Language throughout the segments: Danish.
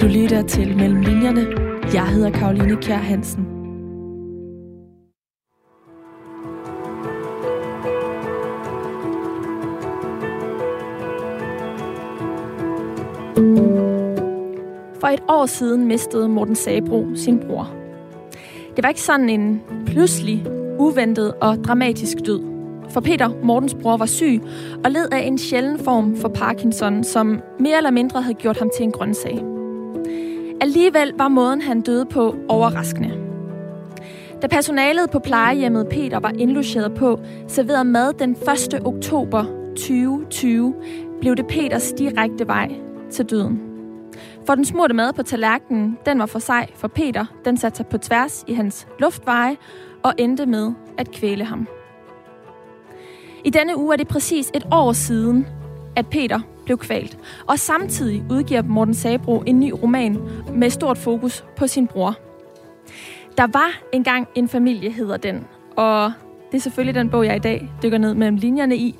Du lytter til Mellem Linjerne. Jeg hedder Karoline Kjær Hansen. For et år siden mistede Morten Sabro sin bror. Det var ikke sådan en pludselig, uventet og dramatisk død. For Peter, Mortens bror, var syg og led af en sjælden form for Parkinson, som mere eller mindre havde gjort ham til en grøntsag. Alligevel var måden, han døde på, overraskende. Da personalet på plejehjemmet Peter var indlogeret på, serveret mad den 1. oktober 2020, blev det Peters direkte vej til døden. For den smurte mad på tallerkenen, den var for sej for Peter. Den satte sig på tværs i hans luftveje og endte med at kvæle ham. I denne uge er det præcis et år siden, at Peter blev kvalt. Og samtidig udgiver Morten Sabro en ny roman med stort fokus på sin bror. Der var engang en familie, hedder den. Og det er selvfølgelig den bog, jeg i dag dykker ned mellem linjerne i.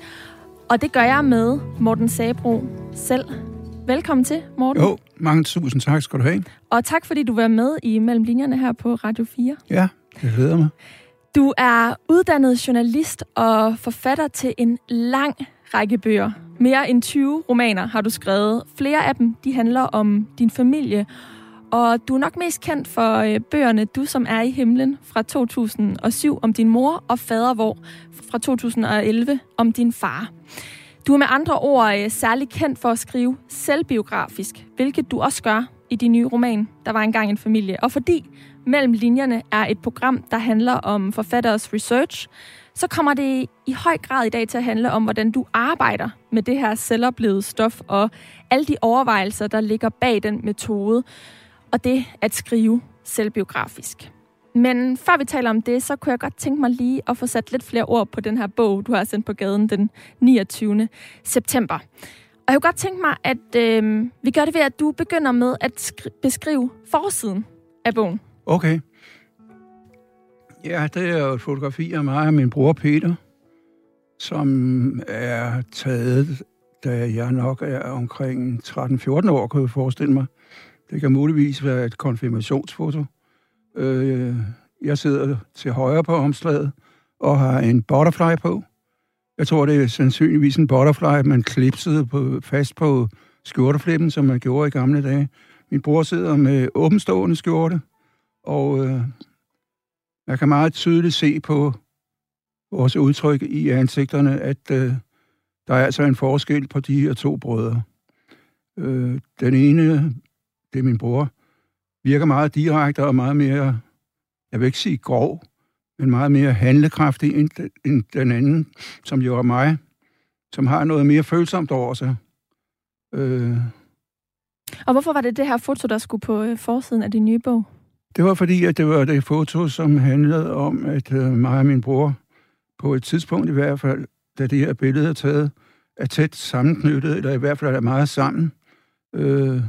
Og det gør jeg med Morten Sabro selv. Velkommen til, Morten. Jo, mange tusind tak skal du have. Og tak, fordi du var med i Mellem Linjerne her på Radio 4. Ja, det glæder mig. Du er uddannet journalist og forfatter til en lang række bøger. Mere end 20 romaner har du skrevet. Flere af dem de handler om din familie. Og du er nok mest kendt for øh, bøgerne Du som er i himlen fra 2007 om din mor og Fadervor fra 2011 om din far. Du er med andre ord øh, særlig kendt for at skrive selvbiografisk, hvilket du også gør i din nye roman, Der var engang en familie. Og fordi Mellem linjerne er et program, der handler om forfatteres research, så kommer det i høj grad i dag til at handle om, hvordan du arbejder med det her selvoplevede stof og alle de overvejelser, der ligger bag den metode, og det at skrive selvbiografisk. Men før vi taler om det, så kunne jeg godt tænke mig lige at få sat lidt flere ord på den her bog, du har sendt på gaden den 29. september. Og jeg kunne godt tænke mig, at øh, vi gør det ved, at du begynder med at beskrive forsiden af bogen. Okay. Ja, det er jo et fotografi af mig og min bror Peter, som er taget, da jeg nok er omkring 13-14 år, kan jeg forestille mig. Det kan muligvis være et konfirmationsfoto. Øh, jeg sidder til højre på omslaget og har en butterfly på. Jeg tror, det er sandsynligvis en butterfly, man klipsede på, fast på skjorteflippen, som man gjorde i gamle dage. Min bror sidder med åbenstående skjorte, og øh, man kan meget tydeligt se på vores udtryk i ansigterne, at øh, der er altså en forskel på de her to brødre. Øh, den ene, det er min bror, virker meget direkte og meget mere, jeg vil ikke sige grov, men meget mere handlekraftig end, end den anden, som jo er mig, som har noget mere følsomt over sig. Øh, og hvorfor var det det her foto, der skulle på øh, forsiden af din nye bog? Det var fordi, at det var det foto, som handlede om, at øh, mig og min bror, på et tidspunkt i hvert fald, da det her billede er taget, er tæt sammenknyttet, eller i hvert fald er meget sammen. Øh,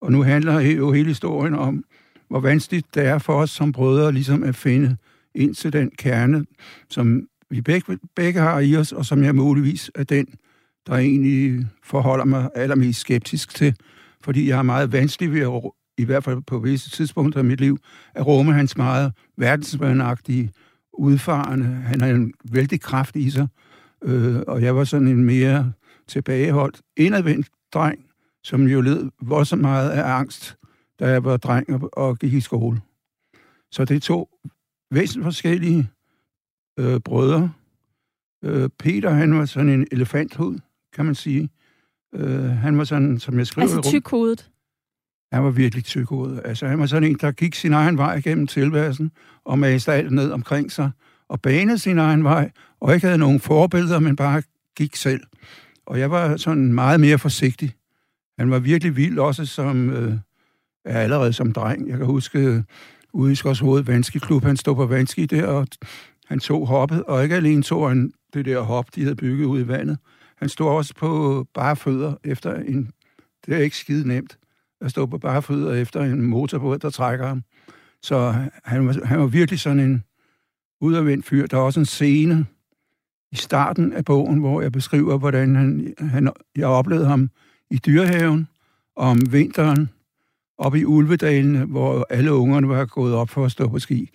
og nu handler jo hele historien om, hvor vanskeligt det er for os som brødre ligesom at finde ind til den kerne, som vi begge, begge har i os, og som jeg muligvis er den, der egentlig forholder mig allermest skeptisk til, fordi jeg har meget vanskeligt ved at i hvert fald på visse tidspunkter i mit liv, at rumme hans meget verdensmandagtige udfarende. Han har en vældig kraft i sig, øh, og jeg var sådan en mere tilbageholdt, indadvendt dreng, som jo led voldsomt meget af angst, da jeg var dreng og, og gik i skole. Så det er to væsentligt forskellige øh, brødre. Øh, Peter, han var sådan en elefanthud, kan man sige. Øh, han var sådan, som jeg skrev... Altså tykhovedet? Han var virkelig tykhovedet. Altså, han var sådan en, der gik sin egen vej gennem tilværelsen og maste alt ned omkring sig og banede sin egen vej, og ikke havde nogen forbilleder, men bare gik selv. Og jeg var sådan meget mere forsigtig. Han var virkelig vild også som, øh, allerede som dreng. Jeg kan huske, øh, ude i Skorshoved Vanskeklub, han stod på Vanske der, og han tog hoppet, og ikke alene tog han det der hop, de havde bygget ud i vandet. Han stod også på bare fødder efter en... Det er ikke skide nemt at stå på bare fødder efter en motorbåd, der trækker ham. Så han var, han var virkelig sådan en udadvendt fyr. Der er også en scene i starten af bogen, hvor jeg beskriver, hvordan han, han, jeg oplevede ham i dyrehaven om vinteren, op i Ulvedalene, hvor alle ungerne var gået op for at stå på ski.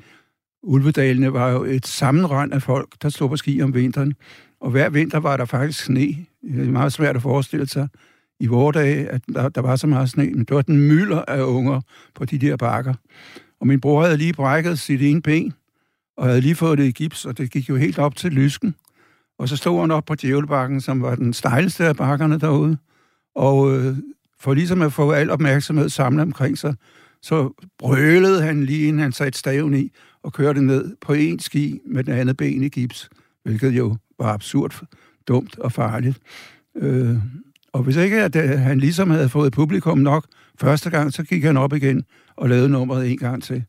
Ulvedalene var jo et sammenrend af folk, der stod på ski om vinteren. Og hver vinter var der faktisk sne. Det er meget svært at forestille sig i vore dage, at der, der var så meget sne. Men det var den mylder af unger på de der bakker. Og min bror havde lige brækket sit ene ben, og havde lige fået det i gips, og det gik jo helt op til lysken. Og så stod han op på Djævlebakken, som var den stejleste af bakkerne derude. Og øh, for ligesom at få al opmærksomhed samlet omkring sig, så brølede han lige inden han satte staven i, og kørte ned på en ski med den andet ben i gips, hvilket jo var absurd dumt og farligt. Øh, og hvis ikke at øh, han ligesom havde fået publikum nok første gang, så gik han op igen og lavede nummeret en gang til.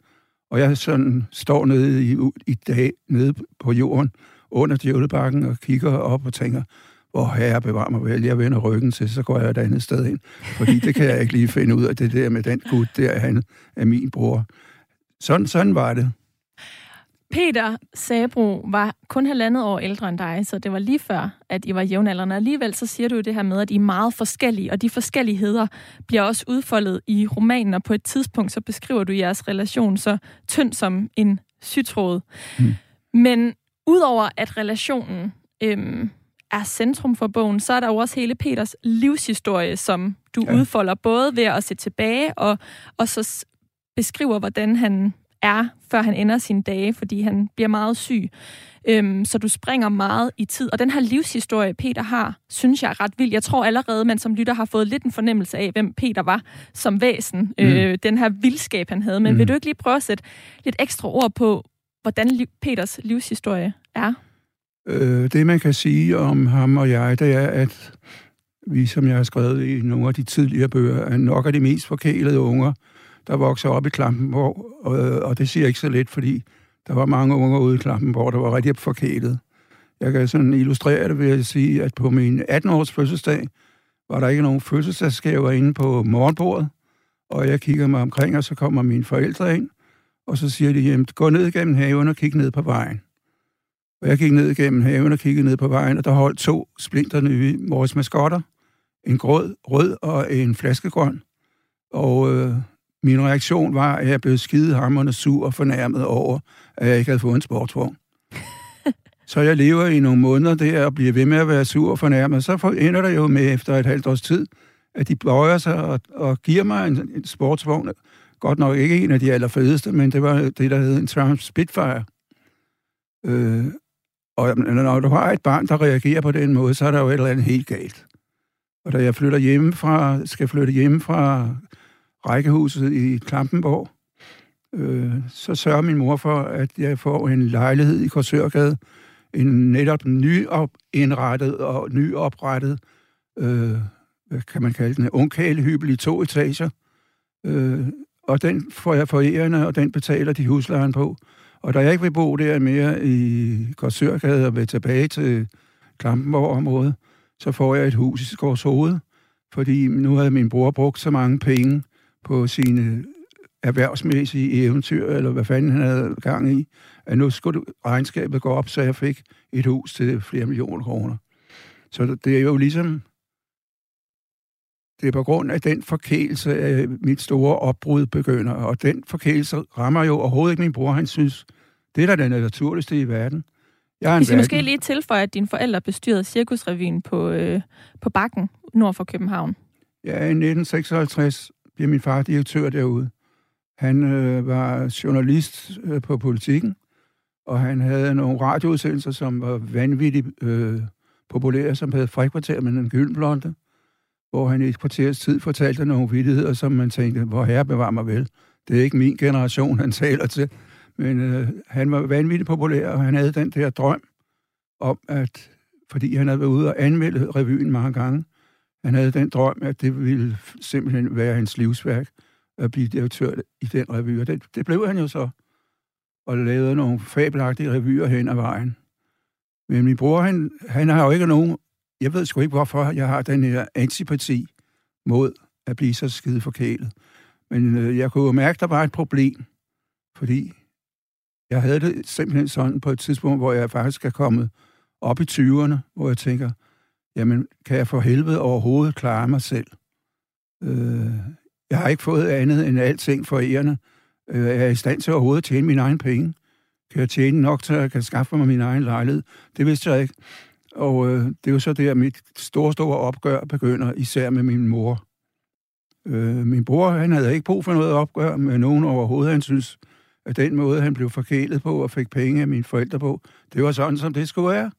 Og jeg sådan står nede i, i dag nede på jorden under djævlebakken og kigger op og tænker, hvor herre bevar mig vel, jeg vender ryggen til, så går jeg et andet sted ind. Fordi det kan jeg ikke lige finde ud af, det der med den gut, der han er min bror. Sådan, sådan var det. Peter Sabro var kun halvandet år ældre end dig, så det var lige før, at I var jævnaldrende. Alligevel så siger du det her med, at I er meget forskellige, og de forskelligheder bliver også udfoldet i romanen, og på et tidspunkt så beskriver du jeres relation så tynd som en sytråd. Mm. Men udover at relationen øhm, er centrum for bogen, så er der jo også hele Peters livshistorie, som du ja. udfolder både ved at se tilbage og, og så beskriver, hvordan han er, før han ender sine dage, fordi han bliver meget syg. Øhm, så du springer meget i tid. Og den her livshistorie, Peter har, synes jeg er ret vild. Jeg tror allerede, man som lytter har fået lidt en fornemmelse af, hvem Peter var som væsen. Mm. Øh, den her vildskab, han havde. Men mm. vil du ikke lige prøve at sætte lidt ekstra ord på, hvordan Peters livshistorie er? Øh, det, man kan sige om ham og jeg, det er, at vi, som jeg har skrevet i nogle af de tidligere bøger, er nok af de mest forkælede unger, der vokser op i Klampenborg, og, øh, og det siger ikke så lidt, fordi der var mange unger ude i Klampenborg, der var rigtig forkælet. Jeg kan sådan illustrere det ved at sige, at på min 18-års fødselsdag var der ikke nogen fødselsdagsgaver inde på morgenbordet, og jeg kigger mig omkring, og så kommer mine forældre ind, og så siger de, jamen, gå ned gennem haven og kig ned på vejen. Og jeg gik ned gennem haven og kiggede ned på vejen, og der holdt to splinter nye vores maskotter. En grød, rød og en flaskegrøn. Og øh, min reaktion var, at jeg blev skidehammerende sur og fornærmet over, at jeg ikke havde fået en sportsvogn. så jeg lever i nogle måneder der og bliver ved med at være sur og fornærmet. Så ender der jo med efter et halvt års tid, at de bøjer sig og, og giver mig en, en sportsvogn. Godt nok ikke en af de allerfedeste, men det var det, der hed en Trump Spitfire. Øh, og når du har et barn, der reagerer på den måde, så er der jo et eller andet helt galt. Og da jeg flytter hjemmefra, skal flytte hjem fra rækkehuset i Klampenborg, øh, så sørger min mor for, at jeg får en lejlighed i Korsørgade, en netop nyindrettet og nyoprettet, øh, hvad kan man kalde den, ungkælehybel i to etager. Øh, og den får jeg forærende, og den betaler de huslejen på. Og da jeg ikke vil bo der mere i Korsørgade og vil tilbage til Klampenborg-området, så får jeg et hus i Hoved, fordi nu havde min bror brugt så mange penge på sine erhvervsmæssige eventyr, eller hvad fanden han havde gang i, at nu skulle regnskabet gå op, så jeg fik et hus til flere millioner kroner. Så det er jo ligesom, det er på grund af den forkælelse, at mit store opbrud begynder, og den forkælelse rammer jo overhovedet ikke min bror. Han synes, det er da det naturligste i verden. Jeg er Vi skal måske lige tilføje, at dine forældre bestyrede Cirkusrevyen på, øh, på Bakken, nord for København. Ja, i 1956 bliver min far direktør derude. Han øh, var journalist øh, på politikken, og han havde nogle radioudsendelser, som var vanvittigt øh, populære, som hed Frikvarter med en gyldenblonde, hvor han i et kvarters tid fortalte nogle vidtigheder, som man tænkte, hvor herre bevar mig vel. Det er ikke min generation, han taler til. Men øh, han var vanvittigt populær, og han havde den der drøm om, at fordi han havde været ude og anmelde revyen mange gange, han havde den drøm, at det ville simpelthen være hans livsværk at blive direktør i den revy. Og det, det blev han jo så, og lavede nogle fabelagtige revyer hen ad vejen. Men min bror, han, han har jo ikke nogen... Jeg ved sgu ikke, hvorfor jeg har den her antipati mod at blive så skide forkælet. Men øh, jeg kunne jo mærke, at der var et problem, fordi jeg havde det simpelthen sådan på et tidspunkt, hvor jeg faktisk er kommet op i 20'erne, hvor jeg tænker, jamen, kan jeg for helvede overhovedet klare mig selv? Øh, Jeg har ikke fået andet end alting for ærende. Øh, jeg er i stand til overhovedet at tjene mine egne penge. Kan jeg tjene nok til, at jeg kan skaffe mig min egen lejlighed? Det vidste jeg ikke. Og øh, det er jo så det, at mit store, store opgør begynder, især med min mor. Øh, min bror, han havde ikke brug for noget opgør med nogen overhovedet. Han synes, at den måde, han blev forkælet på og fik penge af mine forældre på, det var sådan, som det skulle være.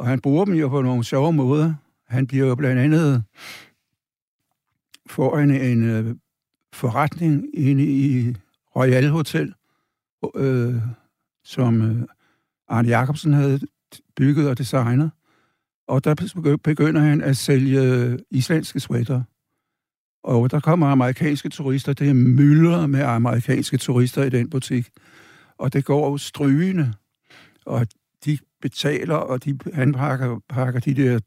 Og han bruger dem jo på nogle sjove måder. Han bliver jo blandt andet for en, en uh, forretning inde i Royal Hotel, øh, som øh, Arne Jacobsen havde bygget og designet. Og der begynder han at sælge islandske sweater. Og der kommer amerikanske turister. Det er mylder med amerikanske turister i den butik. Og det går jo strygende. Og de betaler, og de, han pakker, pakker de der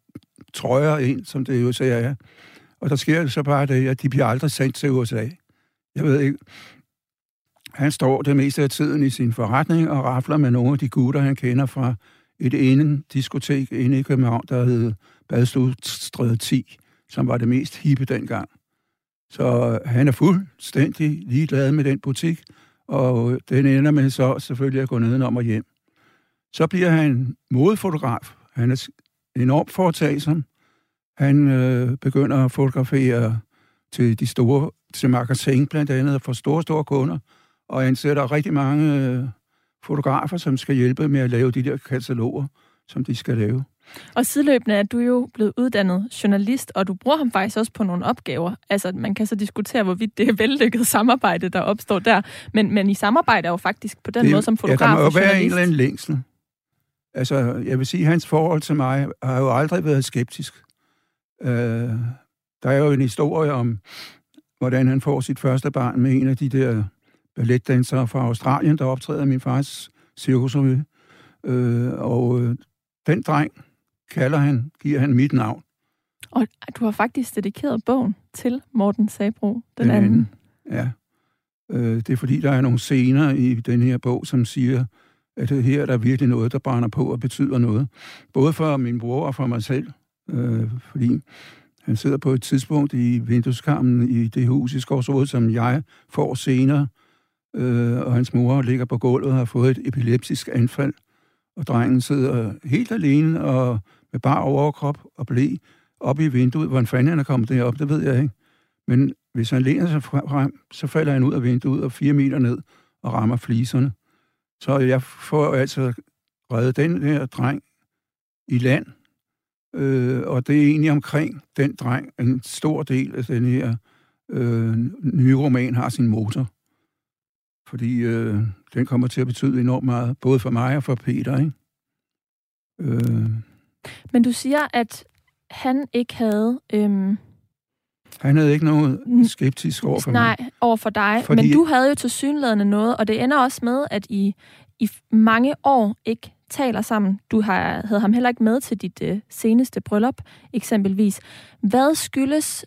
trøjer ind, som det jo så er. Og der sker så bare det, at de bliver aldrig sendt til USA. Jeg ved ikke. Han står det meste af tiden i sin forretning og rafler med nogle af de gutter, han kender fra et ene diskotek inde i København, der hed Badstudstræde 10, som var det mest hippe dengang. Så han er fuldstændig ligeglad med den butik, og den ender med så selvfølgelig at gå nedenom og hjem. Så bliver han modefotograf. Han er enormt foretagsom. Han øh, begynder at fotografere til de store, til magasin blandt andet, for store, store kunder, og ansætter rigtig mange øh, fotografer, som skal hjælpe med at lave de der kataloger, som de skal lave. Og sideløbende er du jo blevet uddannet journalist, og du bruger ham faktisk også på nogle opgaver. Altså, man kan så diskutere, hvorvidt det er vellykket samarbejde, der opstår der. Men, men I samarbejder jo faktisk på den det, måde som fotograf Ja, der må jo være en eller anden længsel. Altså, jeg vil sige, at hans forhold til mig har jo aldrig været skeptisk. Uh, der er jo en historie om, hvordan han får sit første barn med en af de der balletdansere fra Australien, der optræder min fars cirkusrevy. Uh, og uh, den dreng kalder han, giver han mit navn. Og du har faktisk dedikeret bogen til Morten Sabro, den, den anden. anden. Ja. Øh, det er fordi, der er nogle scener i den her bog, som siger, at her er der virkelig noget, der brænder på og betyder noget. Både for min bror og for mig selv. Øh, fordi han sidder på et tidspunkt i vindueskarmen i det hus i Skovsrud, som jeg får senere. Øh, og hans mor ligger på gulvet og har fået et epileptisk anfald. Og drengen sidder helt alene og med bare overkrop og blæ op i vinduet. Hvordan fanden han er kommet derop, det ved jeg ikke. Men hvis han læner sig frem, så falder han ud af vinduet og fire meter ned og rammer fliserne. Så jeg får altså reddet den her dreng i land, øh, og det er egentlig omkring den dreng, en stor del af den her øh, nye roman har sin motor. Fordi øh, den kommer til at betyde enormt meget, både for mig og for Peter. Ikke? Øh, men du siger, at han ikke havde... Øhm, han havde ikke noget skeptisk over for nej, mig. Nej, over for dig. Fordi... Men du havde jo til synlædende noget, og det ender også med, at I i mange år ikke taler sammen. Du har, havde ham heller ikke med til dit øh, seneste bryllup, eksempelvis. Hvad skyldes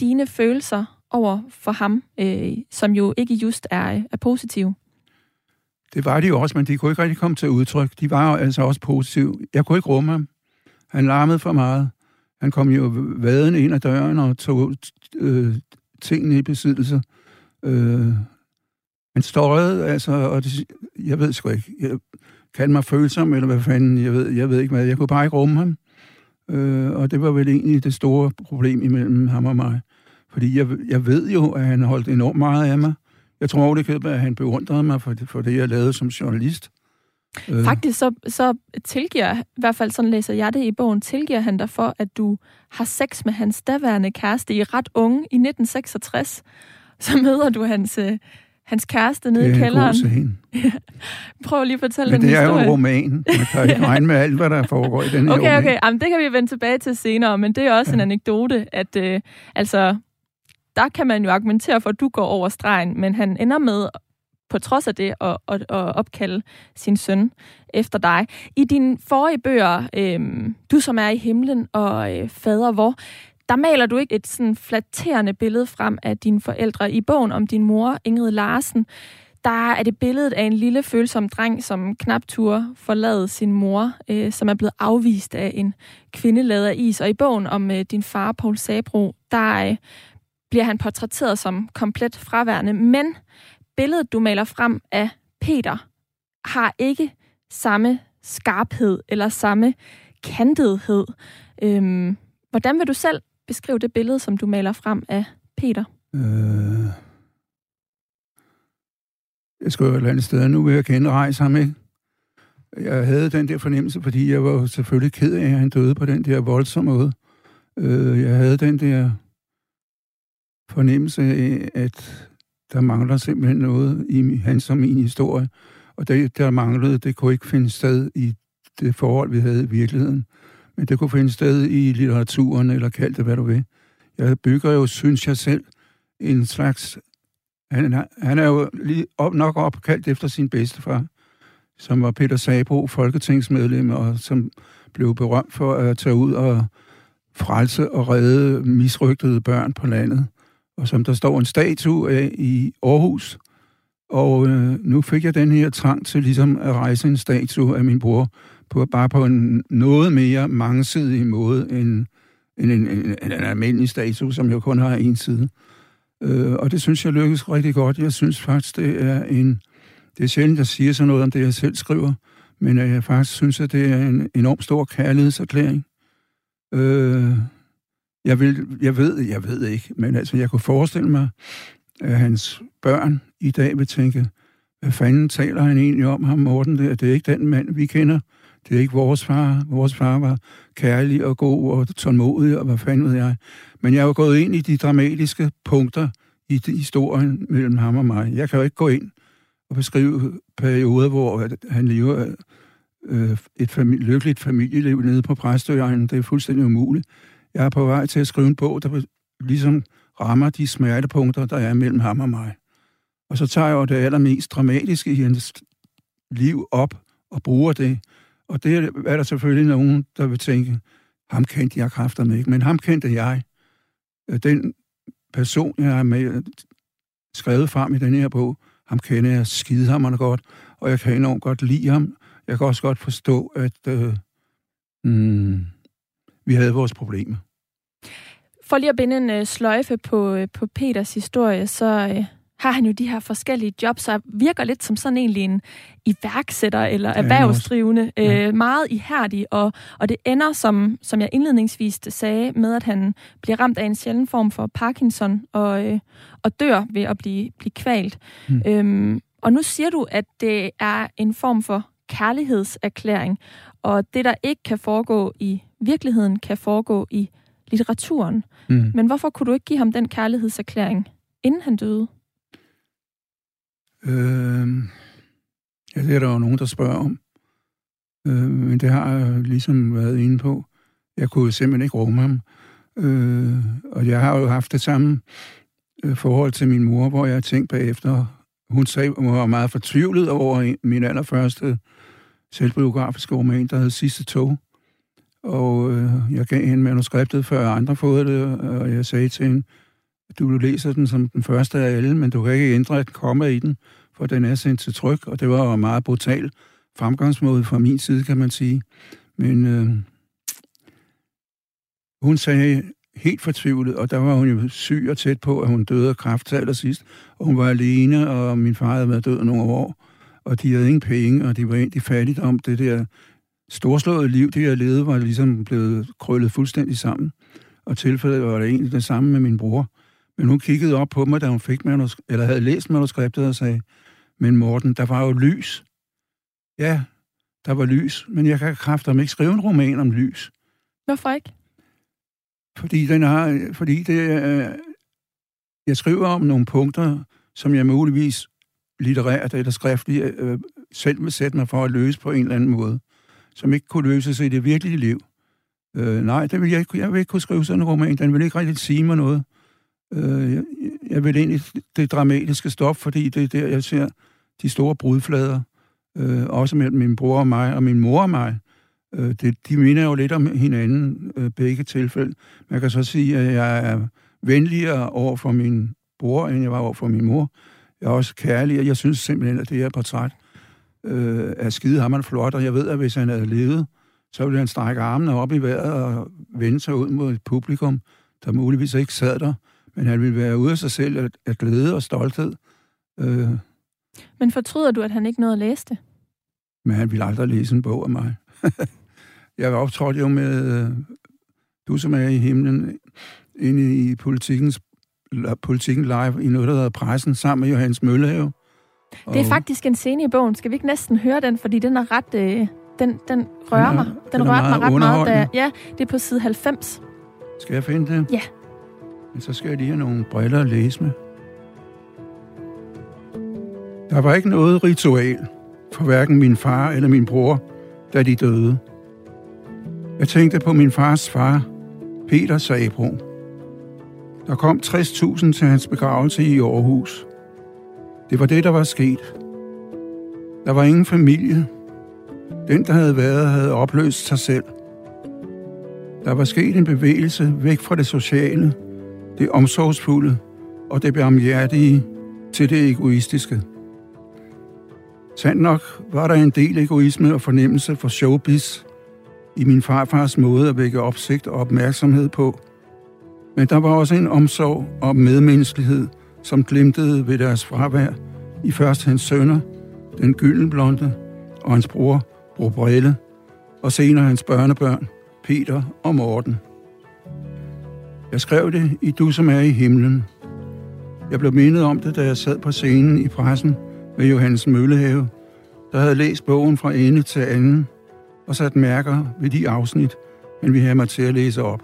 dine følelser over for ham, øh, som jo ikke just er, er positive? Det var de jo også, men de kunne ikke rigtig komme til udtryk. De var jo altså også positive. Jeg kunne ikke rumme ham. Han larmede for meget. Han kom jo vaden ind ad døren og tog øh, tingene i besiddelse. Øh, han støjede, altså, og det, jeg ved sgu ikke. Jeg, kan mig følsom, eller hvad fanden, jeg ved, jeg ved ikke hvad. Jeg kunne bare ikke rumme ham. Øh, og det var vel egentlig det store problem imellem ham og mig. Fordi jeg, jeg ved jo, at han holdt enormt meget af mig. Jeg tror det at han beundrede mig for det, for det, jeg lavede som journalist. Øh. Faktisk så, så tilgiver, i hvert fald sådan læser jeg det i bogen, tilgiver han dig for, at du har sex med hans daværende kæreste i ret unge i 1966. Så møder du hans, øh, hans kæreste nede i kælderen. Det er Prøv lige at fortælle Men den historie. det er jo roman. Man kan ikke regne med alt, hvad der foregår i den her Okay, roman. okay. Jamen, det kan vi vende tilbage til senere, men det er også ja. en anekdote, at øh, altså, der kan man jo argumentere for, at du går over stregen, men han ender med på trods af det at, at, at opkalde sin søn efter dig. I dine forrige bøger, øh, Du som er i himlen og øh, Fader hvor, der maler du ikke et sådan flatterende billede frem af dine forældre. I bogen om din mor, Ingrid Larsen, der er det billedet af en lille følsom dreng, som knap tur forlade sin mor, øh, som er blevet afvist af en kvinde lavet af is. Og i bogen om øh, din far, Paul Sabro, der øh, bliver han portrætteret som komplet fraværende, men billedet, du maler frem af Peter, har ikke samme skarphed eller samme kantethed. Øhm, hvordan vil du selv beskrive det billede, som du maler frem af Peter? Øh, jeg skulle jo et eller andet sted, nu vil jeg kende rejse ham, ikke? Jeg havde den der fornemmelse, fordi jeg var selvfølgelig ked af, at han døde på den der voldsomme måde. Øh, jeg havde den der fornemmelse af, at der mangler simpelthen noget i hans som min historie. Og det, der manglede, det kunne ikke finde sted i det forhold, vi havde i virkeligheden. Men det kunne finde sted i litteraturen, eller kald det, hvad du vil. Jeg bygger jo, synes jeg selv, en slags... Han, han er jo lige op, nok opkaldt efter sin bedstefar, som var Peter Sabro, folketingsmedlem, og som blev berømt for at tage ud og frelse og redde misrygtede børn på landet. Og som der står en statue af i Aarhus. Og øh, nu fik jeg den her trang til ligesom at rejse en statue af min bror, på, bare på en noget mere mangesidig måde end, end en, en, en, en almindelig statue, som jo kun har en side. Øh, og det synes jeg lykkes rigtig godt. Jeg synes faktisk, det er en... Det er sjældent, jeg siger sådan noget om det, jeg selv skriver, men øh, jeg faktisk synes, at det er en enorm stor kærlighedserklæring. Øh, jeg, vil, jeg ved, jeg ved ikke, men altså, jeg kunne forestille mig, at hans børn i dag vil tænke, hvad fanden taler han egentlig om ham, Morten? Det, det er ikke den mand, vi kender. Det er ikke vores far. Vores far var kærlig og god og tålmodig, og hvad fanden ved jeg. Men jeg har gået ind i de dramatiske punkter i historien mellem ham og mig. Jeg kan jo ikke gå ind og beskrive perioder, hvor han lever øh, et fami- lykkeligt familieliv nede på Præstøegnen. Det er fuldstændig umuligt. Jeg er på vej til at skrive en bog, der ligesom rammer de smertepunkter, der er mellem ham og mig. Og så tager jeg jo det allermest dramatiske i hans liv op og bruger det. Og det er der selvfølgelig nogen, der vil tænke, ham kendte jeg kræfter med, ikke? men ham kendte jeg. Øh, den person, jeg har med skrevet frem i den her bog, ham kender jeg skidehammerende godt, og jeg kan enormt godt lide ham. Jeg kan også godt forstå, at øh, mm, vi havde vores problemer. For lige at binde en øh, sløjfe på, øh, på Peters historie, så øh, har han jo de her forskellige jobs, og virker lidt som sådan egentlig en iværksætter eller erhvervsdrivende, ja. øh, meget ihærdig, og, og det ender, som, som jeg indledningsvis sagde, med at han bliver ramt af en sjælden form for Parkinson, og, øh, og dør ved at blive, blive kvalt. Mm. Øhm, og nu siger du, at det er en form for kærlighedserklæring, og det, der ikke kan foregå i virkeligheden, kan foregå i litteraturen. Mm. Men hvorfor kunne du ikke give ham den kærlighedserklæring, inden han døde? Øh, ja, det er der jo nogen, der spørger om. Øh, men det har jeg ligesom været inde på. Jeg kunne simpelthen ikke rumme ham. Øh, og jeg har jo haft det samme øh, forhold til min mor, hvor jeg har tænkt bagefter, hun sagde, hun var meget fortvivlet over min allerførste selvbiografiske roman, der hed Sidste Tog. Og øh, jeg gav hende manuskriptet, før andre fået det, og jeg sagde til hende, du læser den som den første af alle, men du kan ikke ændre et komma i den, for den er sendt til tryk, og det var jo meget brutal fremgangsmåde fra min side, kan man sige. Men øh, hun sagde helt fortvivlet, og der var hun jo syg og tæt på, at hun døde af kræft til allersidst, og hun var alene, og min far havde været død nogle år, og de havde ingen penge, og de var egentlig fattigt om det der storslåede liv, de havde levet, var ligesom blevet krøllet fuldstændig sammen. Og tilfældet var det egentlig det samme med min bror. Men hun kiggede op på mig, da hun fik manus- eller havde læst manuskriptet og sagde, men Morten, der var jo lys. Ja, der var lys, men jeg kan kræfter ikke skrive en roman om lys. Hvorfor ikke? Fordi, den har, fordi det, øh, jeg skriver om nogle punkter, som jeg muligvis litterært eller skriftligt øh, selv vil sætte mig for at løse på en eller anden måde, som ikke kunne løses i det virkelige liv. Øh, nej, det vil jeg, ikke, jeg vil ikke kunne skrive sådan en roman. Den vil ikke rigtig sige mig noget. Øh, jeg, jeg vil ind i det dramatiske stof, fordi det er der, jeg ser de store brudflader, øh, også mellem min bror og mig, og min mor og mig. Øh, det, de minder jo lidt om hinanden, øh, begge tilfælde. Man kan så sige, at jeg er venligere over for min bror, end jeg var over for min mor. Jeg er også kærlig, og jeg synes simpelthen, at det her portræt øh, er skide hammerende flot, og jeg ved, at hvis han havde levet, så ville han strække armene op i vejret og vende sig ud mod et publikum, der muligvis ikke sad der, Men han ville være ude af sig selv af, af glæde og stolthed. Øh, Men fortryder du, at han ikke nåede at læse det? men han ville aldrig læse en bog af mig. jeg optrådte jo med øh, Du, som er i himlen, inde i politikens, politikken live i noget, der hedder Pressen, sammen med Johannes Møllehave. Det er faktisk en scene i bogen. Skal vi ikke næsten høre den, fordi den er ret... Øh, den, den rører Den er- mig. Den, den rørte mig ret meget. Da, ja, det er på side 90. Skal jeg finde det? Ja. Men så skal jeg lige have nogle briller at læse med. Der var ikke noget ritual for hverken min far eller min bror, da de døde. Jeg tænkte på min fars far, Peter Sabro. Der kom 60.000 til hans begravelse i Aarhus. Det var det, der var sket. Der var ingen familie. Den, der havde været, havde opløst sig selv. Der var sket en bevægelse væk fra det sociale, det omsorgsfulde og det barmhjertige til det egoistiske. Sandt nok var der en del egoisme og fornemmelse for showbiz i min farfars måde at vække opsigt og opmærksomhed på. Men der var også en omsorg og medmenneskelighed, som glimtede ved deres fravær i først hans sønner, den gyldenblonde, og hans bror, bror Brille, og senere hans børnebørn, Peter og Morten. Jeg skrev det i Du, som er i himlen. Jeg blev mindet om det, da jeg sad på scenen i pressen ved Johannes Møllehave, der havde læst bogen fra ende til anden og sat mærker ved de afsnit, han ville have mig til at læse op.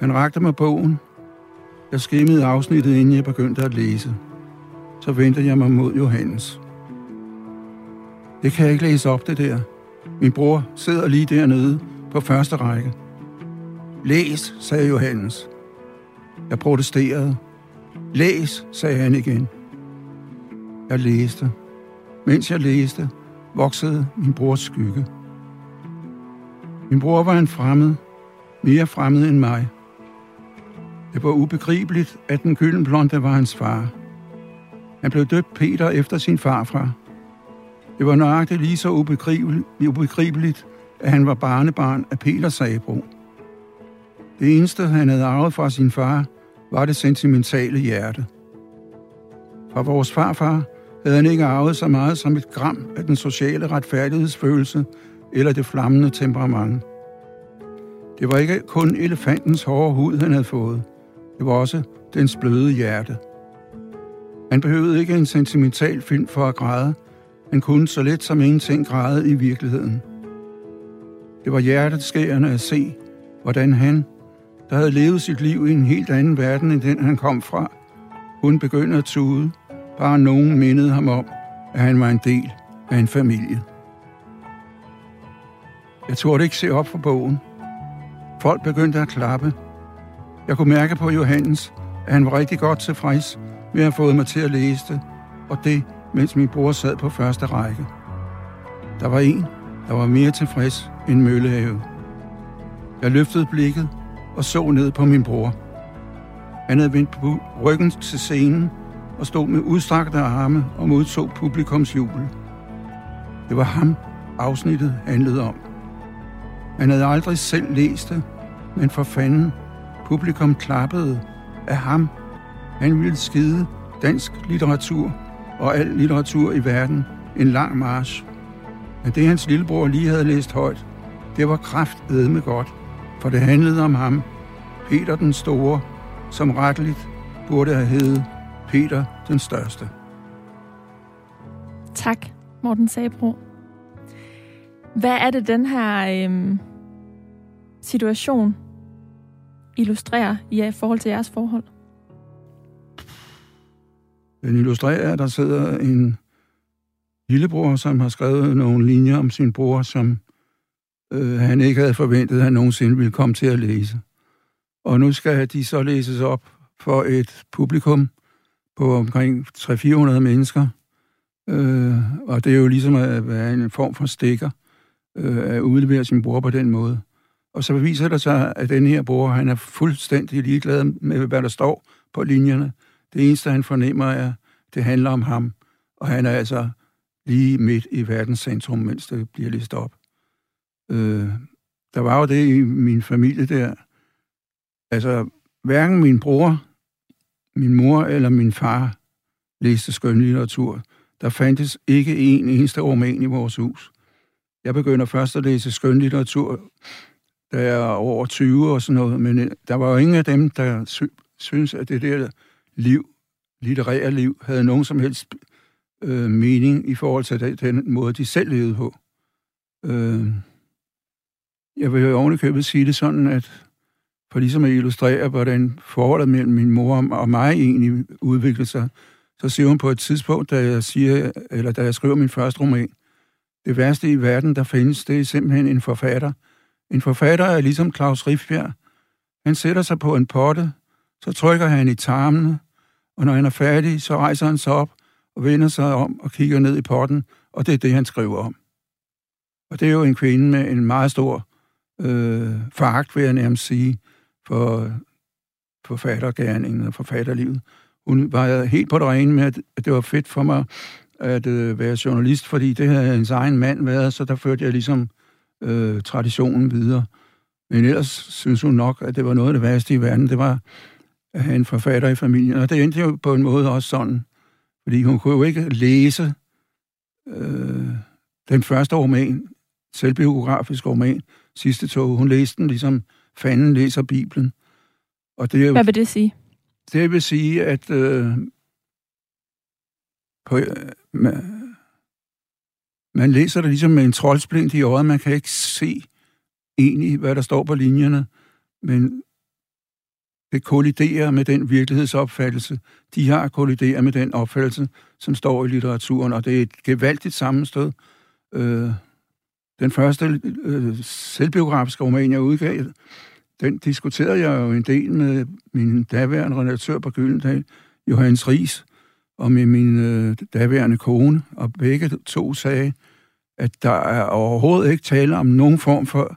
Han rakte mig bogen. Jeg skimmede afsnittet, inden jeg begyndte at læse. Så vendte jeg mig mod Johannes. Det kan jeg ikke læse op, det der. Min bror sidder lige dernede på første række. Læs, sagde Johannes. Jeg protesterede. Læs, sagde han igen. Jeg læste. Mens jeg læste, voksede min brors skygge. Min bror var en fremmed, mere fremmed end mig. Det var ubegribeligt, at den gyldenblonde var hans far. Han blev døbt Peter efter sin farfar. Det var nøjagtigt lige så ubegribeligt, ubegribeligt, at han var barnebarn af Peter Sabro. Det eneste, han havde arvet fra sin far, var det sentimentale hjerte. Fra vores farfar havde han ikke arvet så meget som et gram af den sociale retfærdighedsfølelse eller det flammende temperament. Det var ikke kun elefantens hårde hud, han havde fået. Det var også dens bløde hjerte. Han behøvede ikke en sentimental film for at græde. Han kunne så let som ingenting græde i virkeligheden. Det var hjerteskærende at se, hvordan han, der havde levet sit liv i en helt anden verden end den, han kom fra, kunne begynde at tude, bare nogen mindede ham om, at han var en del af en familie. Jeg turde ikke se op for bogen. Folk begyndte at klappe. Jeg kunne mærke på Johannes, at han var rigtig godt tilfreds med at have fået mig til at læse det, og det, mens min bror sad på første række. Der var en, der var mere tilfreds end Møllehave. Jeg løftede blikket og så ned på min bror. Han havde vendt ryggen til scenen og stod med udstrakte arme og modtog publikums jubel. Det var ham, afsnittet handlede om. Han havde aldrig selv læst det, men for fanden, publikum klappede af ham. Han ville skide dansk litteratur og al litteratur i verden en lang march. Men det hans lillebror lige havde læst højt, det var kraftedme godt, for det handlede om ham, Peter den Store, som retteligt burde have heddet Peter den Største. Tak, Morten Sabro. Hvad er det, den her øhm, situation illustrerer i øh, forhold til jeres forhold? Den illustrerer, at der sidder en lillebror, som har skrevet nogle linjer om sin bror, som øh, han ikke havde forventet, at han nogensinde ville komme til at læse. Og nu skal de så læses op for et publikum på omkring 300-400 mennesker. Øh, og det er jo ligesom at være en form for stikker øh, at udlevere sin bror på den måde. Og så viser det sig, at den her bror, han er fuldstændig ligeglad med, hvad der står på linjerne. Det eneste, han fornemmer, er, det handler om ham. Og han er altså lige midt i verdens centrum, mens det bliver læst op. Øh, der var jo det i min familie der. Altså, hverken min bror, min mor eller min far læste skønlitteratur. Der fandtes ikke en eneste roman i vores hus. Jeg begynder først at læse skønlitteratur, da jeg var over 20 og sådan noget, men øh, der var jo ingen af dem, der sy- synes, at det der liv, litterære liv, havde nogen som helst øh, mening i forhold til den, den måde, de selv levede på. Øh, jeg vil jo ovenikøbet sige det sådan, at for ligesom at illustrere, hvordan forholdet mellem min mor og mig egentlig udviklede sig, så siger hun på et tidspunkt, da jeg, siger, eller da jeg skriver min første roman, det værste i verden, der findes, det er simpelthen en forfatter. En forfatter er ligesom Claus Riffbjerg. Han sætter sig på en potte, så trykker han i tarmene, og når han er færdig, så rejser han sig op og vender sig om og kigger ned i potten, og det er det, han skriver om. Og det er jo en kvinde med en meget stor øh, foragt, vil jeg nærmest sige, for forfattergærningen og forfatterlivet. Hun var helt på det rene med, at det var fedt for mig at øh, være journalist, fordi det havde hendes egen mand været, så der førte jeg ligesom øh, traditionen videre. Men ellers synes hun nok, at det var noget af det værste i verden. Det var at have en forfatter i familien. Og det endte jo på en måde også sådan. Fordi hun kunne jo ikke læse øh, den første roman, selvbiografisk roman, sidste tog. Hun læste den ligesom fanden læser Bibelen. Og det er jo, Hvad vil det sige? Det vil sige, at øh, på, øh, man, læser det ligesom med en troldsplint i øjet. Man kan ikke se egentlig, hvad der står på linjerne, men det kolliderer med den virkelighedsopfattelse, de har kolliderer med den opfattelse, som står i litteraturen, og det er et gevaldigt sammenstød. Øh, den første øh, selvbiografiske roman, jeg udgav, den diskuterede jeg jo en del med min daværende redaktør på Gyldendal, Johannes Ries, og med min øh, daværende kone, og begge to sagde, at der er overhovedet ikke tale om nogen form for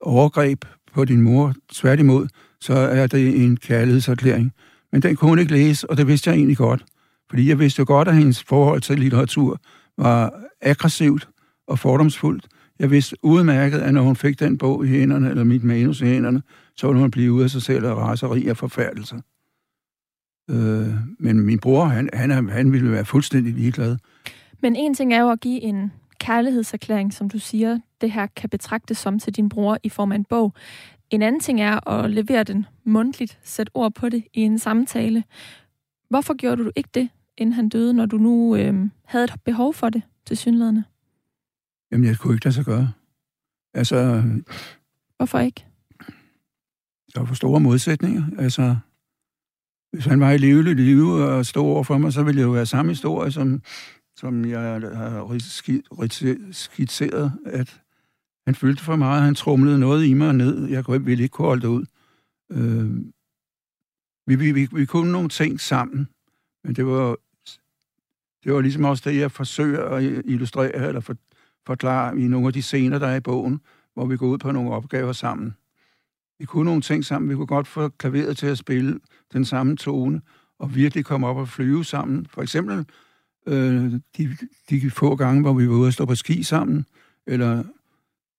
overgreb på din mor. Tværtimod, så er det en kærlighedserklæring. Men den kunne hun ikke læse, og det vidste jeg egentlig godt. Fordi jeg vidste jo godt, at hendes forhold til litteratur var aggressivt og fordomsfuldt. Jeg vidste udmærket, at når hun fik den bog i hænderne, eller mit manus i hænderne, så ville hun blive ude af sig selv af raseri og forfærdelse. Øh, men min bror, han, han, han ville være fuldstændig ligeglad. Men en ting er jo at give en kærlighedserklæring, som du siger, det her kan betragtes som til din bror i form af en bog. En anden ting er at levere den mundtligt, sætte ord på det i en samtale. Hvorfor gjorde du ikke det, inden han døde, når du nu øh, havde et behov for det til synlædende? Jamen, jeg kunne ikke lade sig gøre. Altså... Hvorfor ikke? Der var for store modsætninger. Altså, hvis han var i levelig live og stod over for mig, så ville det jo være samme historie, som, som jeg har skitseret, at han følte for meget, han trumlede noget i mig ned. Jeg ville ikke kunne holde det ud. Øh, vi, vi, vi, vi kunne nogle ting sammen, men det var, det var ligesom også det, jeg forsøger at illustrere eller for, forklare i nogle af de scener, der er i bogen, hvor vi går ud på nogle opgaver sammen. Vi kunne nogle ting sammen. Vi kunne godt få klaveret til at spille den samme tone, og virkelig komme op og flyve sammen. For eksempel øh, de, de få gange, hvor vi var ude og stå på ski sammen, eller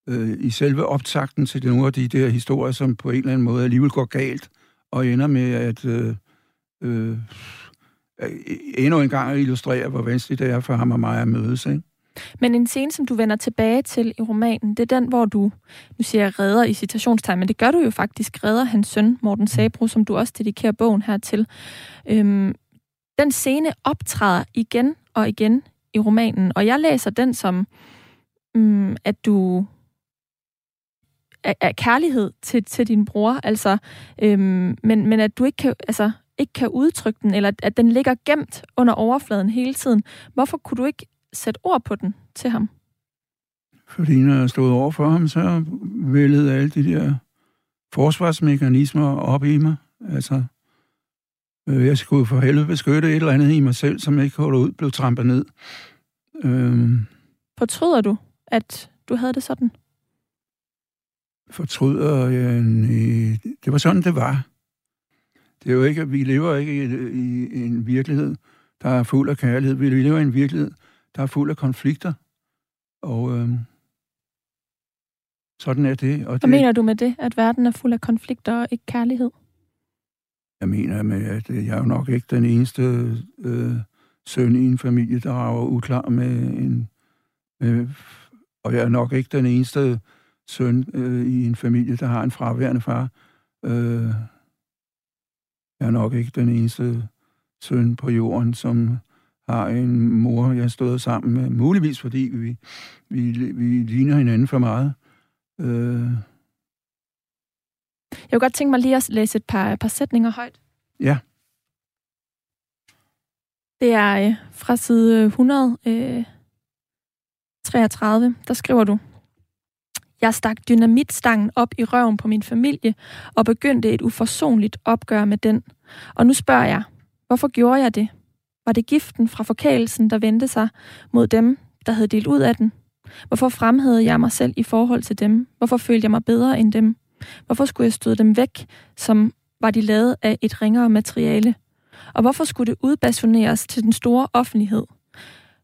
øh, i selve optakten til nogle af de der historier, som på en eller anden måde alligevel går galt, og ender med at øh, øh, endnu en gang illustrere, hvor vanskeligt det er for ham og mig at mødes. Ikke? Men en scene, som du vender tilbage til i romanen, det er den, hvor du, nu siger jeg redder i citationstegn, men det gør du jo faktisk, redder hans søn, Morten Sabro, som du også dedikerer bogen her til. Øhm, den scene optræder igen og igen i romanen, og jeg læser den som, øhm, at du er, er kærlighed til, til din bror, altså, øhm, men, men at du ikke kan, altså, ikke kan udtrykke den, eller at den ligger gemt under overfladen hele tiden. Hvorfor kunne du ikke sætte ord på den til ham? Fordi når jeg stod over for ham, så vældede alle de der forsvarsmekanismer op i mig. Altså, øh, jeg skulle for helvede beskytte et eller andet i mig selv, som ikke holdt ud, blev trampet ned. Øh, Fortryder du, at du havde det sådan? Fortryder jeg? Øh, det var sådan, det var. Det er jo ikke, vi lever ikke i, i, i en virkelighed, der er fuld af kærlighed. Vi lever i en virkelighed, der er fuld af konflikter. Og øh, sådan er det. Og Hvad det, mener du med det, at verden er fuld af konflikter og ikke kærlighed? mener med, at jeg er jo nok ikke den eneste øh, søn i en familie, der er uklar med en... Med, og jeg er nok ikke den eneste søn øh, i en familie, der har en fraværende far. Øh, jeg er nok ikke den eneste søn på jorden, som har en mor, jeg stået sammen med. Muligvis fordi vi, vi, vi ligner hinanden for meget. Øh. Jeg kunne godt tænke mig lige at læse et par, par sætninger højt. Ja. Det er øh, fra side 133, øh, der skriver du, jeg stak dynamitstangen op i røven på min familie og begyndte et uforsonligt opgør med den. Og nu spørger jeg, hvorfor gjorde jeg det? Var det giften fra forkælelsen, der vendte sig mod dem, der havde delt ud af den? Hvorfor fremhævede jeg mig selv i forhold til dem? Hvorfor følte jeg mig bedre end dem? Hvorfor skulle jeg støde dem væk, som var de lavet af et ringere materiale? Og hvorfor skulle det udbasoneres til den store offentlighed?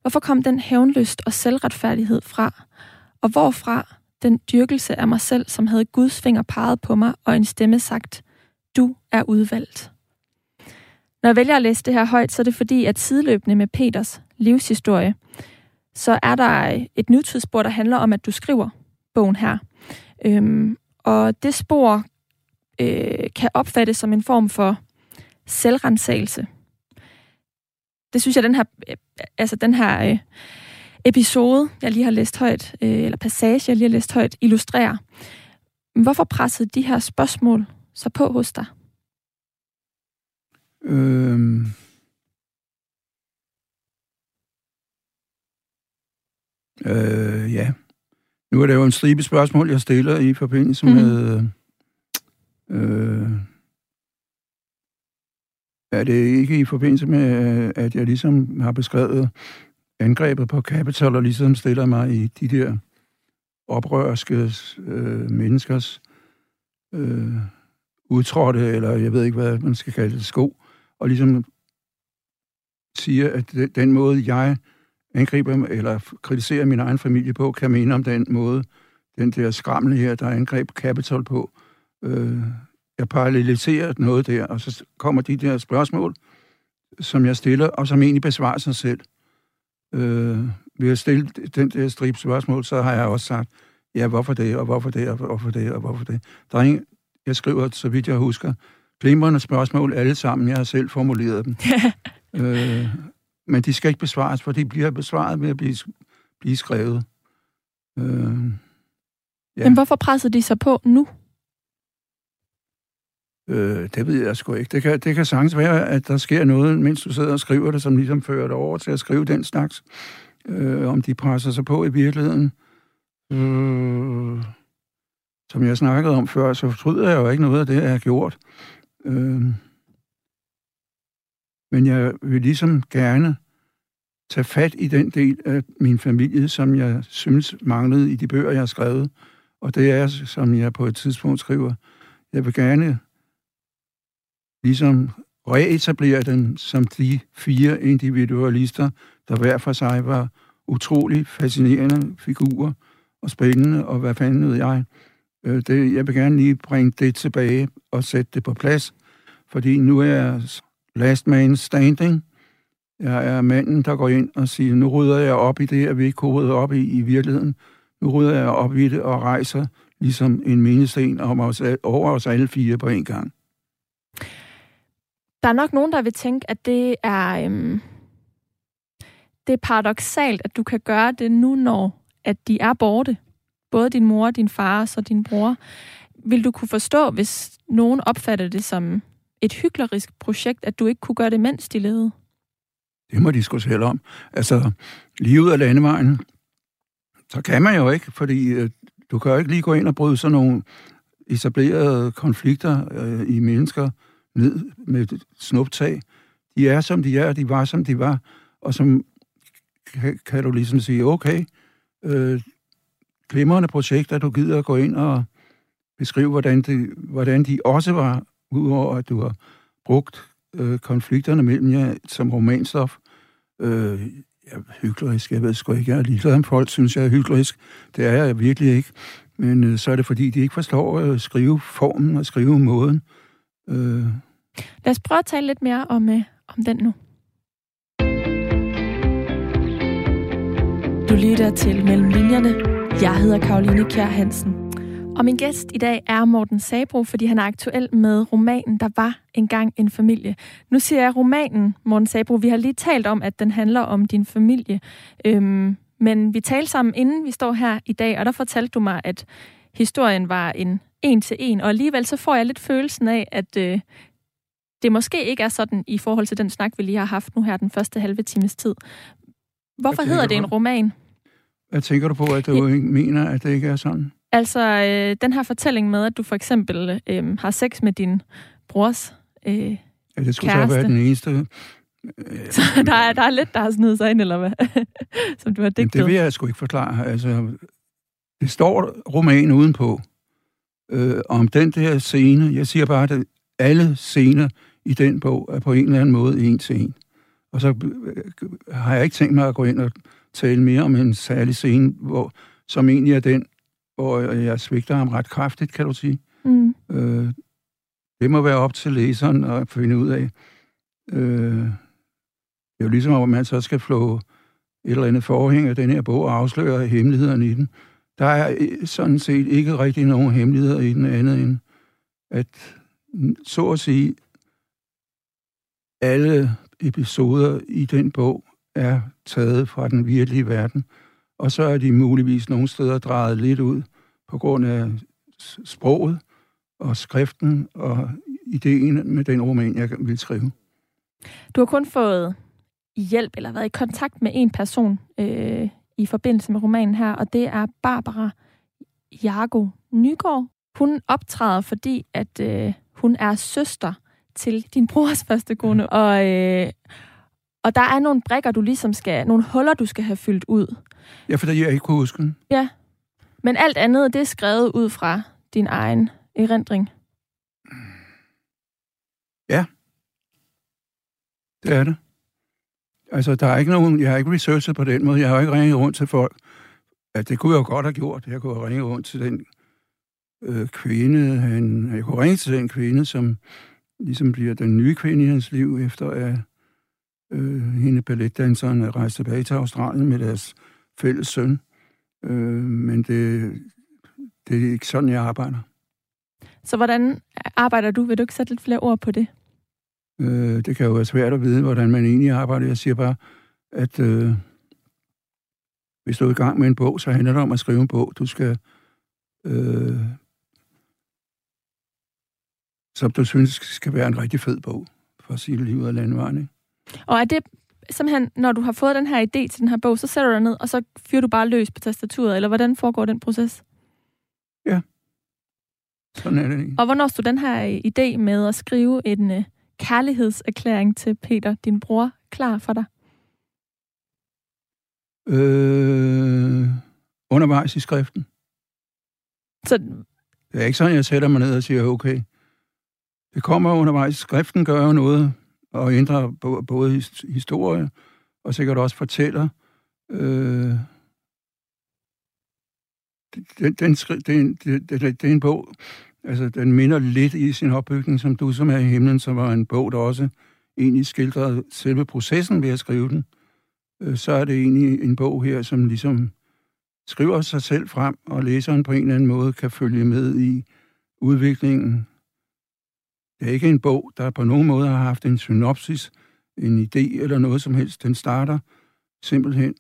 Hvorfor kom den hævnlyst og selvretfærdighed fra? Og hvorfra den dyrkelse af mig selv, som havde Guds finger peget på mig, og en stemme sagt, du er udvalgt. Når jeg vælger at læse det her højt, så er det fordi, at sideløbende med Peters livshistorie, så er der et nutidsspor, der handler om, at du skriver bogen her. Øhm, og det spor øh, kan opfattes som en form for selvrensagelse. Det synes jeg, den her, øh, altså den her øh, episode, jeg lige har læst højt, øh, eller passage, jeg lige har læst højt, illustrerer. Hvorfor pressede de her spørgsmål så på hos dig? Øhm. Øh, ja. Nu er det jo en stribe spørgsmål, jeg stiller i forbindelse mm. med... Øh, er det ikke i forbindelse med, at jeg ligesom har beskrevet angrebet på Capitol og ligesom stiller mig i de der oprørske øh, menneskers øh, udtrådte, eller jeg ved ikke, hvad man skal kalde det, sko, og ligesom siger, at den måde, jeg angriber eller kritiserer min egen familie på, kan mene om den måde, den der skramle her, der angreb Capitol på. Øh, jeg paralleliserer noget der, og så kommer de der spørgsmål, som jeg stiller, og som egentlig besvarer sig selv. Øh, ved at stille den der stribe spørgsmål, så har jeg også sagt, ja, hvorfor det, og hvorfor det, og hvorfor det, og hvorfor det. Der er ingen, jeg skriver, så vidt jeg husker, glimrende spørgsmål alle sammen. Jeg har selv formuleret dem. øh, men de skal ikke besvares, for de bliver besvaret med at blive, blive skrevet. Øh, ja. Men hvorfor presser de sig på nu? Øh, det ved jeg sgu ikke. Det kan, det kan sagtens være, at der sker noget, mens du sidder og skriver det, som ligesom fører dig over til at skrive den slags. Øh, om de presser sig på i virkeligheden. Øh, som jeg snakkede om før, så fortryder jeg jo ikke noget af det, jeg har gjort. Øh, men jeg vil ligesom gerne tage fat i den del af min familie, som jeg synes manglede i de bøger, jeg har skrevet. Og det er, som jeg på et tidspunkt skriver, jeg vil gerne ligesom reetablere den som de fire individualister, der hver for sig var utrolig fascinerende figurer og spændende, og hvad fanden ved jeg. Øh, det, jeg vil gerne lige bringe det tilbage og sætte det på plads, fordi nu er jeg last man standing. Jeg er manden, der går ind og siger, nu rydder jeg op i det, at vi ikke kunne rydde op i i virkeligheden. Nu rydder jeg op i det og rejser ligesom en mindesten om os, over os alle fire på en gang. Der er nok nogen, der vil tænke, at det er, øhm, det er paradoxalt, at du kan gøre det nu, når at de er borte. Både din mor, din far og din bror. Vil du kunne forstå, hvis nogen opfatter det som et hyklerisk projekt, at du ikke kunne gøre det, mens de levede? Det må de skulle selv om. Altså, lige ud af landevejen, så kan man jo ikke, fordi øh, du kan jo ikke lige gå ind og bryde sådan nogle etablerede konflikter øh, i mennesker ned med et snuptag. De er, som de er, de var, som de var, og som kan, kan du ligesom sige, okay, øh, glimrende projekter, du gider at gå ind og beskrive, hvordan de, hvordan de også var, udover at du har brugt øh, konflikterne mellem jer som romanstof. Øh, jeg er hyklerisk, jeg ved sgu ikke, jeg er ligeglad om folk synes, jeg er hyklerisk. Det er jeg virkelig ikke. Men øh, så er det, fordi de ikke forstår at skrive formen og skrive måden. Øh, Lad os prøve at tale lidt mere om, øh, om den nu. Du lytter til Mellem Linjerne. Jeg hedder Karoline Kjær Hansen. Og min gæst i dag er Morten Sabro, fordi han er aktuel med romanen Der var engang en familie. Nu siger jeg romanen, Morten Sabro. Vi har lige talt om, at den handler om din familie. Øhm, men vi talte sammen, inden vi står her i dag, og der fortalte du mig, at historien var en en til en. Og alligevel så får jeg lidt følelsen af, at øh, det måske ikke er sådan i forhold til den snak, vi lige har haft nu her den første halve times tid. Hvorfor hedder det en roman? Hvad tænker du på, at du ja. ikke mener, at det ikke er sådan? Altså, øh, den her fortælling med, at du for eksempel øh, har sex med din brors øh, Ja, det skulle kæreste. så være den eneste. Øh, så der er, der er lidt, der har snedet sig ind, eller hvad? Som du har digtet. det vil jeg sgu ikke forklare. Altså, det står roman udenpå. Øh, om den der scene, jeg siger bare, at alle scener i den bog er på en eller anden måde en til en. Og så øh, har jeg ikke tænkt mig at gå ind og tale mere om en særlig scene, hvor, som egentlig er den, hvor jeg svigter ham ret kraftigt, kan du sige. Mm. Øh, det må være op til læseren at finde ud af. Øh, det er jo ligesom, om man så skal flå et eller andet forhæng af den her bog og afsløre hemmelighederne i den. Der er øh, sådan set ikke rigtig nogen hemmeligheder i den andet end, at så at sige, alle episoder i den bog er taget fra den virkelige verden, og så er de muligvis nogle steder drejet lidt ud på grund af sproget og skriften og ideen med den roman, jeg vil skrive. Du har kun fået hjælp eller været i kontakt med en person øh, i forbindelse med romanen her, og det er Barbara Jago Nygaard. Hun optræder, fordi at øh, hun er søster til din brors første kone, og, øh, og der er nogle brækker, du ligesom skal, nogle huller, du skal have fyldt ud. Ja, for jeg ikke kunne huske den. Ja, men alt andet, det er skrevet ud fra din egen erindring. Ja, det er det. Altså, der er ikke nogen, jeg har ikke researchet på den måde. Jeg har ikke ringet rundt til folk. Ja, det kunne jeg jo godt have gjort. Jeg kunne have ringet rundt til den øh, kvinde. Han, jeg kunne ringe til den kvinde, som ligesom bliver den nye kvinde i hans liv, efter at øh, hende balletdanseren er rejst tilbage til Australien med deres fælles søn. Øh, men det, det er ikke sådan, jeg arbejder. Så hvordan arbejder du? Vil du ikke sætte lidt flere ord på det? Øh, det kan jo være svært at vide, hvordan man egentlig arbejder. Jeg siger bare, at øh, hvis du er i gang med en bog, så handler det om at skrive en bog. Du skal, øh, som du synes skal være en rigtig fed bog, for at sige ud af landvejen. Ikke? Og er det simpelthen, når du har fået den her idé til den her bog, så sætter du dig ned, og så fyrer du bare løs på tastaturet, eller hvordan foregår den proces? Ja, sådan er det. Og hvornår stod den her idé med at skrive en uh, kærlighedserklæring til Peter, din bror, klar for dig? Øh, undervejs i skriften. Så... Det er ikke sådan, jeg sætter mig ned og siger, okay. Det kommer undervejs. Skriften gør jo noget og ændrer både historie og sikkert også fortæller. Øh, den, den, den, den, den, den bog, altså den minder lidt i sin opbygning, som Du som er i himlen, som var en bog, der også egentlig skildrede selve processen ved at skrive den. Øh, så er det egentlig en bog her, som ligesom skriver sig selv frem, og læseren på en eller anden måde kan følge med i udviklingen. Det er ikke en bog, der på nogen måde har haft en synopsis, en idé eller noget som helst. Den starter simpelthen,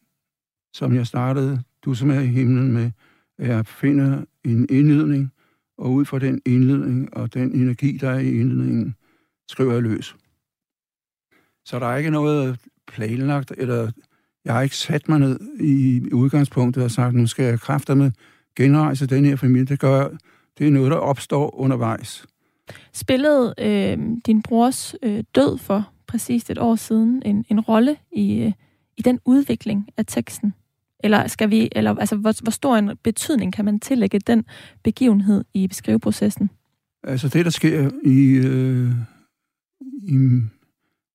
som jeg startede, du som er i himlen med, at jeg finder en indledning, og ud fra den indledning og den energi, der er i indledningen, skriver jeg løs. Så der er ikke noget planlagt, eller jeg har ikke sat mig ned i udgangspunktet og sagt, nu skal jeg kræfter med genrejse den her familie. Det gør det er noget, der opstår undervejs. Spillede øh, din brors øh, død for præcis et år siden en, en rolle i, øh, i den udvikling af teksten? Eller skal vi, eller altså, hvor, hvor stor en betydning kan man tillægge den begivenhed i beskriveprocessen? Altså det, der sker i, øh, i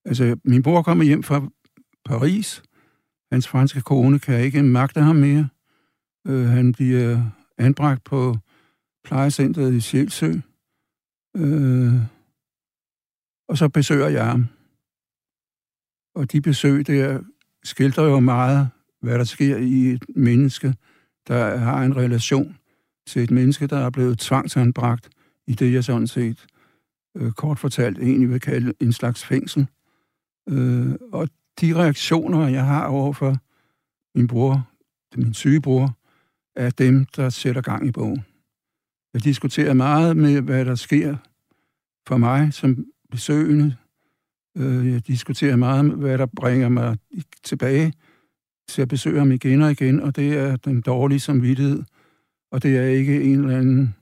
altså min bror kommer hjem fra Paris. Hans franske kone kan ikke magte ham mere. Øh, han bliver anbragt på plejecentret i Sjælsø. Øh, Og så besøger jeg ham. Og de besøg der skildrer jo meget, hvad der sker i et menneske, der har en relation til et menneske, der er blevet tvangsanbragt i det, jeg sådan set øh, kort fortalt egentlig vil kalde en slags fængsel. Øh, og de reaktioner, jeg har overfor min bror, min syge bror, er dem, der sætter gang i bogen. Jeg diskuterer meget med, hvad der sker for mig som besøgende. Øh, jeg diskuterer meget med, hvad der bringer mig tilbage til at besøge ham igen og igen, og det er den dårlige samvittighed, og det er ikke en eller anden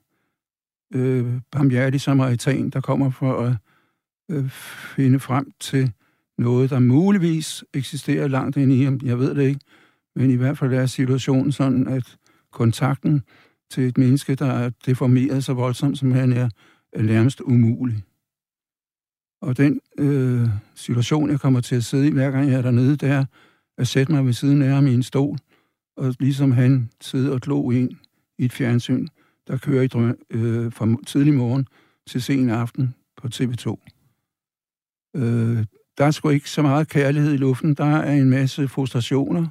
øh, barmhjertig samaritan, der kommer for at øh, finde frem til noget, der muligvis eksisterer langt inde i ham. Jeg ved det ikke, men i hvert fald er situationen sådan, at kontakten til et menneske, der er deformeret så voldsomt, som han er, er nærmest umulig. Og den øh, situation, jeg kommer til at sidde i, hver gang jeg er dernede, det er at sætte mig ved siden af ham i en stol, og ligesom han sidder og glo ind i et fjernsyn, der kører i drøm, øh, fra tidlig morgen til sen aften på TV2. Øh, der er sgu ikke så meget kærlighed i luften. Der er en masse frustrationer.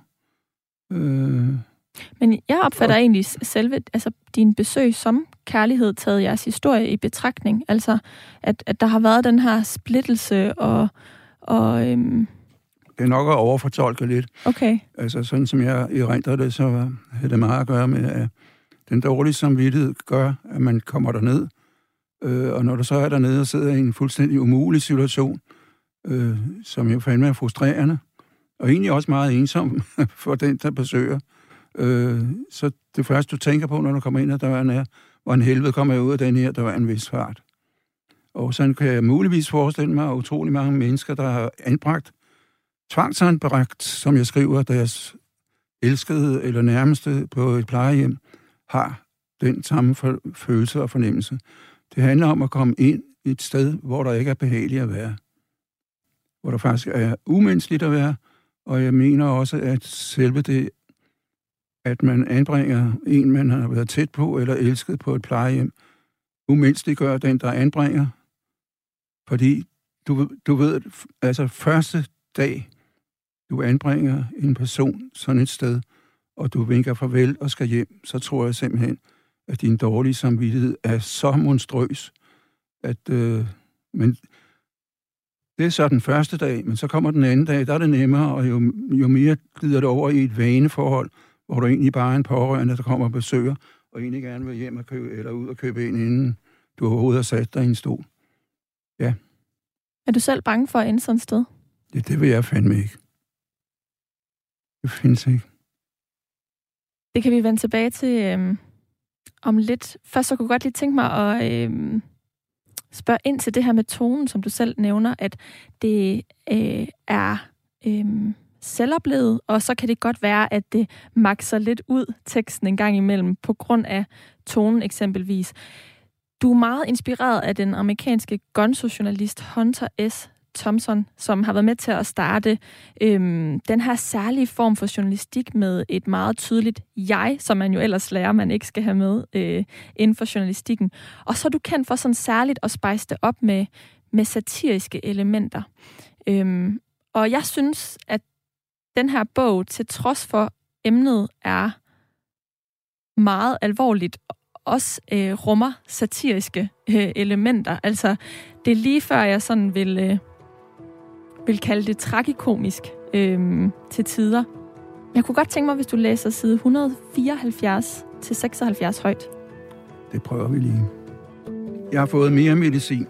Øh, men jeg opfatter og, egentlig selve altså, din besøg som kærlighed taget jeres historie i betragtning. Altså, at, at der har været den her splittelse og... og øhm... Det er nok at overfortolke lidt. Okay. Altså, sådan som jeg erindrer det, så har det meget at gøre med, at den dårlige samvittighed gør, at man kommer derned, øh, og når du så er dernede og sidder i en fuldstændig umulig situation, øh, som jo fandme er frustrerende, og egentlig også meget ensom for den, der besøger, øh, så det første, du tænker på, når du kommer ind ad døren, er, hvor en helvede kommer jeg ud af den her, der var en vis fart. Og sådan kan jeg muligvis forestille mig, at utrolig mange mennesker, der har anbragt, tvangsanbragt, som jeg skriver, deres elskede eller nærmeste på et plejehjem, har den samme følelse og fornemmelse. Det handler om at komme ind i et sted, hvor der ikke er behageligt at være. Hvor der faktisk er umenneskeligt at være, og jeg mener også, at selve det, at man anbringer en, man har været tæt på eller elsket på et plejehjem, gør den, der anbringer. Fordi du, du ved, altså første dag, du anbringer en person sådan et sted, og du vinker farvel og skal hjem, så tror jeg simpelthen, at din dårlige samvittighed er så monstrøs, at... Øh, men det er så den første dag, men så kommer den anden dag, der er det nemmere, og jo, jo mere glider det over i et vaneforhold, hvor du egentlig bare er en pårørende, der kommer og besøger, og egentlig gerne vil hjem og købe, eller ud og købe ind, inden du overhovedet har sat dig i en stol. Ja. Er du selv bange for at ende sådan et sted? Ja, det vil jeg fandme ikke. Det findes ikke. Det kan vi vende tilbage til øhm, om lidt. Først så kunne jeg godt lige tænke mig at øhm, spørge ind til det her med tonen, som du selv nævner, at det øh, er øhm, selvoplevet, og så kan det godt være, at det makser lidt ud teksten en gang imellem, på grund af tonen eksempelvis. Du er meget inspireret af den amerikanske gonzo-journalist Hunter S. Thompson, som har været med til at starte øhm, den her særlige form for journalistik med et meget tydeligt jeg, som man jo ellers lærer, man ikke skal have med øh, inden for journalistikken. Og så er du kendt for sådan særligt at spejse det op med, med satiriske elementer. Øhm, og jeg synes, at den her bog, til trods for emnet er meget alvorligt, også øh, rummer satiriske øh, elementer. Altså, det er lige før, jeg sådan vil... Øh, vil kalde det tragikomisk øh, til tider. Jeg kunne godt tænke mig, hvis du læser side 174 til 76 højt. Det prøver vi lige. Jeg har fået mere medicin.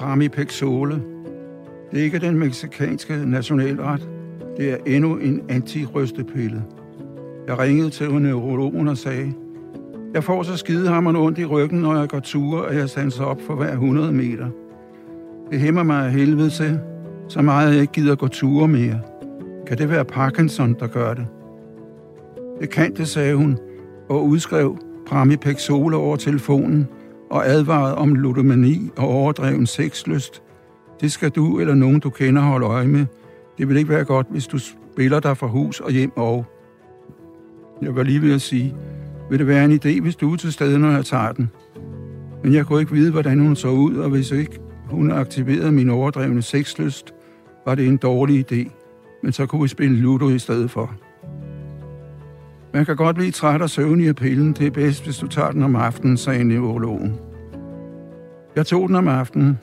Ramipexole. Det er ikke den meksikanske nationalret. Det er endnu en antirystepille. Jeg ringede til neurologen og sagde, jeg får så skidehammeren ondt i ryggen, når jeg går ture, og jeg standser op for hver 100 meter. Det hæmmer mig af helvede til, så meget jeg ikke gider gå ture mere. Kan det være Parkinson, der gør det? Det kan det, sagde hun, og udskrev Pramipexol over telefonen og advarede om ludomani og overdreven sexlyst. Det skal du eller nogen, du kender, holde øje med. Det vil ikke være godt, hvis du spiller dig fra hus og hjem og... Jeg var lige ved at sige, vil det være en idé, hvis du er til stede, når jeg tager den? Men jeg kunne ikke vide, hvordan hun så ud, og hvis ikke hun aktiverede min overdrevne sexlyst, var det en dårlig idé, men så kunne vi spille Ludo i stedet for. Man kan godt blive træt og søvnig af pillen. Det er bedst, hvis du tager den om aftenen, sagde neurologen. Jeg tog den om aftenen.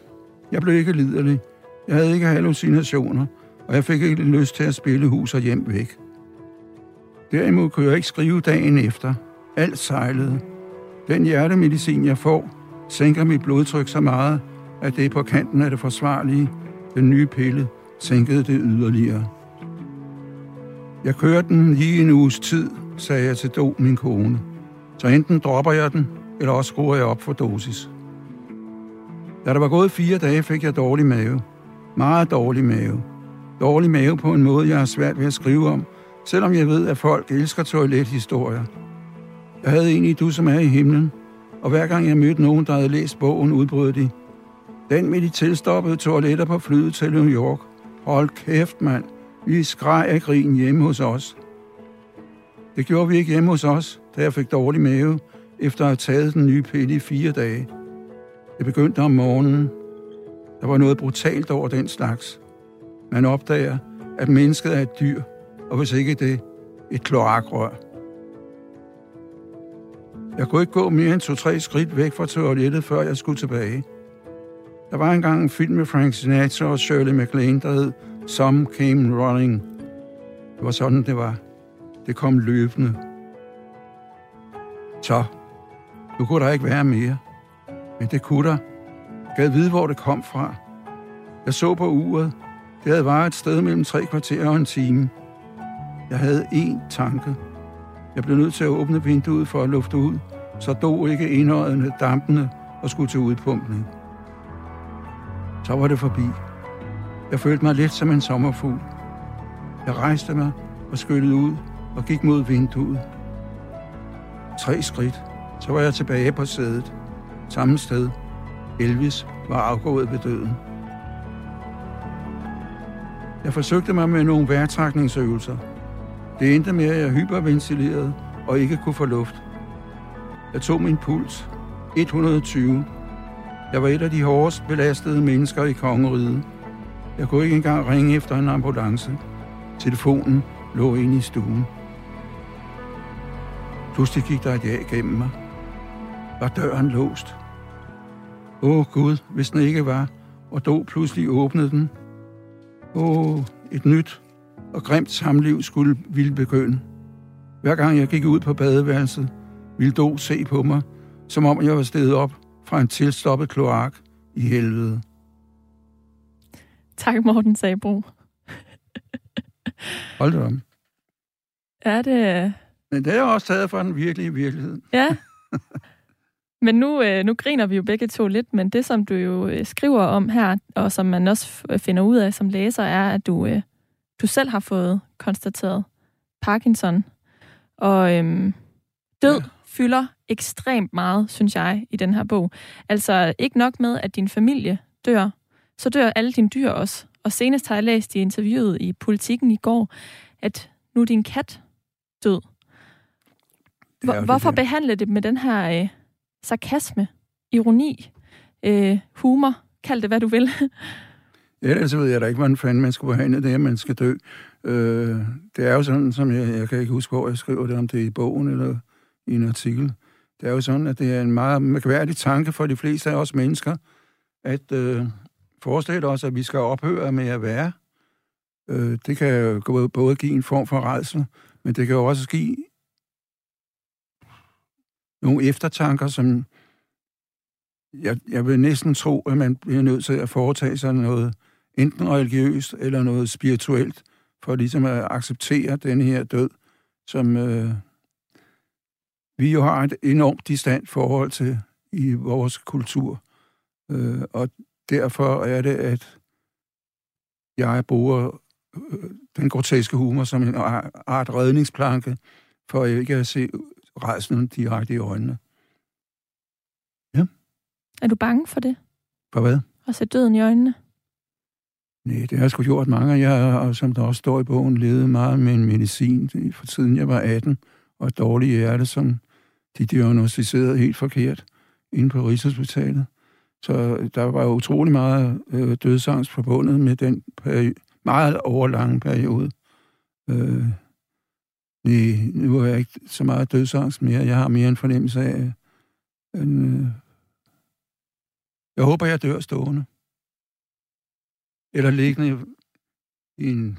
Jeg blev ikke liderlig. Jeg havde ikke hallucinationer, og jeg fik ikke lyst til at spille hus og hjem væk. Derimod kunne jeg ikke skrive dagen efter. Alt sejlede. Den hjertemedicin, jeg får, sænker mit blodtryk så meget, at det er på kanten af det forsvarlige. Den nye pille sænkede det yderligere. Jeg kører den lige en uges tid, sagde jeg til Do, min kone. Så enten dropper jeg den, eller også skruer jeg op for dosis. Da der var gået fire dage, fik jeg dårlig mave. Meget dårlig mave. Dårlig mave på en måde, jeg har svært ved at skrive om, selvom jeg ved, at folk elsker toilethistorier. Jeg havde en i Du, som er i himlen, og hver gang jeg mødte nogen, der havde læst bogen, udbrød de. Den med de tilstoppede toiletter på flyet til New York. Hold kæft, mand. Vi skreg af grin hjemme hos os. Det gjorde vi ikke hjemme hos os, da jeg fik dårlig mave, efter at have taget den nye pille i fire dage. Det begyndte om morgenen. Der var noget brutalt over den slags. Man opdager, at mennesket er et dyr, og hvis ikke det, et kloakrør. Jeg kunne ikke gå mere end to-tre skridt væk fra toilettet, før jeg skulle tilbage. Der var engang en film med Frank Sinatra og Shirley MacLaine, der hed Some Came Running. Det var sådan, det var. Det kom løbende. Så, nu kunne der ikke være mere. Men det kunne der. Gad vide, hvor det kom fra. Jeg så på uret. Det havde varet et sted mellem tre kvarter og en time. Jeg havde én tanke. Jeg blev nødt til at åbne vinduet for at lufte ud, så dog ikke indøjende dampende og skulle til udpumpning. Så var det forbi. Jeg følte mig lidt som en sommerfugl. Jeg rejste mig og skyllede ud og gik mod vinduet. Tre skridt, så var jeg tilbage på sædet. Samme sted. Elvis var afgået ved døden. Jeg forsøgte mig med nogle vejrtrækningsøvelser. Det endte med, at jeg hyperventilerede og ikke kunne få luft. Jeg tog min puls. 120. Jeg var et af de hårdest belastede mennesker i kongeriget. Jeg kunne ikke engang ringe efter en ambulance. Telefonen lå inde i stuen. Pludselig gik der et ja gennem mig. Var døren låst? Åh oh, Gud, hvis den ikke var, og dog pludselig åbnede den. Åh, et nyt og grimt samliv skulle ville begynde. Hver gang jeg gik ud på badeværelset, ville Do se på mig, som om jeg var steget op fra en tilstoppet kloak i helvede. Tak, Morten Sabro. Hold da om. Er det... Men det er også taget fra den virkelige virkelighed. Ja. Men nu, øh, nu griner vi jo begge to lidt, men det, som du jo øh, skriver om her, og som man også finder ud af som læser, er, at du, øh, du selv har fået konstateret Parkinson. Og øhm, død ja. fylder ekstremt meget, synes jeg, i den her bog. Altså ikke nok med, at din familie dør, så dør alle dine dyr også. Og senest har jeg læst i interviewet i Politiken i går, at nu er din kat død. Hvor, hvorfor det. behandle det med den her øh, sarkasme, ironi, øh, humor, kald det hvad du vil? Ellers ved jeg da ikke, hvordan fanden man skal behandle det, at man skal dø. Øh, det er jo sådan, som jeg, jeg kan ikke huske, hvor jeg skriver det, om det er i bogen eller i en artikel. Det er jo sådan, at det er en meget mærkværdig tanke for de fleste af os mennesker, at øh, forestille os, at vi skal ophøre med at være. Øh, det kan jo både give en form for redsel, men det kan jo også give nogle eftertanker, som jeg, jeg vil næsten tro, at man bliver nødt til at foretage sig noget enten religiøst eller noget spirituelt, for ligesom at acceptere den her død, som øh, vi jo har et enormt distant forhold til i vores kultur. Øh, og derfor er det, at jeg bruger øh, den groteske humor som en art redningsplanke, for ikke at se redselen direkte i øjnene. Ja. Er du bange for det? For hvad? At se døden i øjnene? Nej, det har jeg sgu gjort mange. Jeg har, som der også står i bogen, levet meget med en medicin for tiden jeg var 18, og et dårligt hjerte, som de diagnostiserede helt forkert inde på Rigshospitalet. Så der var utrolig meget øh, dødsangst forbundet med den peri- meget overlange periode. Øh, nej, nu har jeg ikke så meget dødsangst mere. Jeg har mere en fornemmelse af, øh, en, øh, jeg håber, jeg dør stående. Eller liggende i en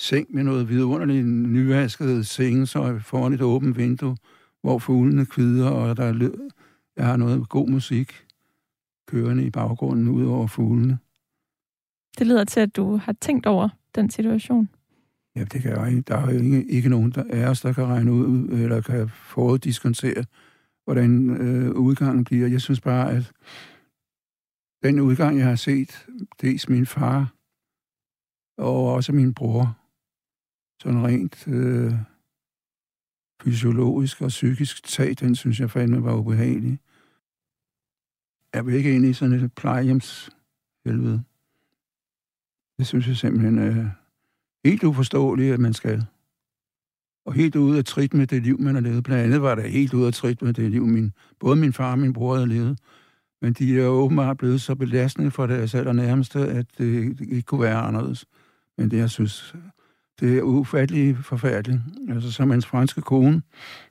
seng med noget vidunderligt nyvasket sengetøj foran et åbent vindue, hvor fuglene kvider, og der er jeg har noget god musik kørende i baggrunden ud over fuglene. Det lyder til, at du har tænkt over den situation. Ja, det kan jeg. Der er jo ikke, ikke nogen der er os, der kan regne ud, eller kan foruddiskontere, hvordan øh, udgangen bliver. Jeg synes bare, at den udgang, jeg har set, dels min far, og også min bror, sådan rent øh, fysiologisk og psykisk tag, den synes jeg fandme var ubehagelig. Jeg vil ikke ind i sådan et plejehjemshelvede. Det synes jeg simpelthen er helt uforståeligt, at man skal. Og helt ude af trit med det liv, man har levet. Blandt andet var det helt ude af trit med det liv, min, både min far og min bror havde levet. Men de er åbenbart blevet så belastende for deres allernærmeste, at det ikke kunne være anderledes. Men det, jeg synes, det er ufatteligt forfærdeligt. Altså, som hans franske kone,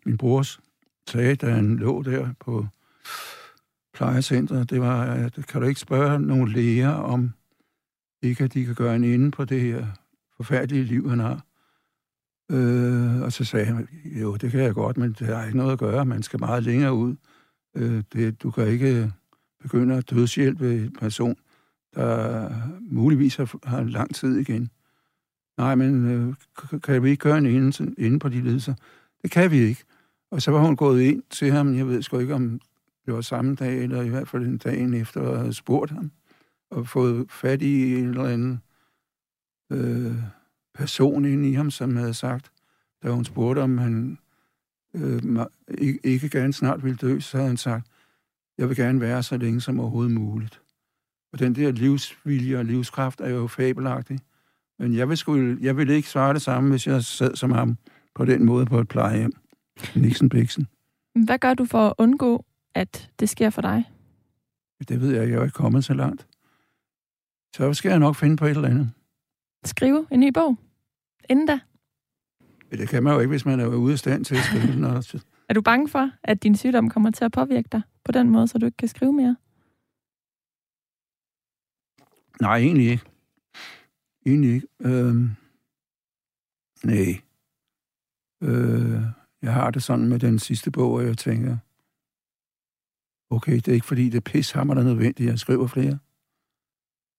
min brors, sagde, da han lå der på plejecentret, det var, at kan du ikke spørge nogle læger om, ikke at de kan gøre en ende på det her forfærdelige liv, han har. Øh, og så sagde han, jo, det kan jeg godt, men det har ikke noget at gøre. Man skal meget længere ud. Øh, det, du kan ikke øh, begynde at dødshjælpe en person, der muligvis har, har lang tid igen. Nej, men øh, kan vi ikke gøre en inde, inde på de lidelser? Det kan vi ikke. Og så var hun gået ind til ham, jeg ved sgu ikke, om det var samme dag, eller i hvert fald en dag efter, og havde spurgt ham, og fået fat i en eller anden øh, person inde i ham, som havde sagt, da hun spurgte, om han øh, ikke, ikke gerne snart ville dø, så havde han sagt, jeg vil gerne være så længe som overhovedet muligt. Og den der livsvilje og livskraft er jo fabelagtig. Men jeg vil, sgu, jeg vil ikke svare det samme, hvis jeg sad som ham på den måde på et plejehjem. Nixon Bixen. Hvad gør du for at undgå, at det sker for dig? Det ved jeg, jeg er ikke kommet så langt. Så skal jeg nok finde på et eller andet. Skrive en ny bog? Inden da? Det kan man jo ikke, hvis man er ude af stand til at skrive den. Også. er du bange for, at din sygdom kommer til at påvirke dig på den måde, så du ikke kan skrive mere? Nej, egentlig ikke. Egentlig ikke. Øhm, nej. Øh, jeg har det sådan med den sidste bog, og jeg tænker, okay, det er ikke fordi, det er pis hammer, der er nødvendigt, jeg skriver flere.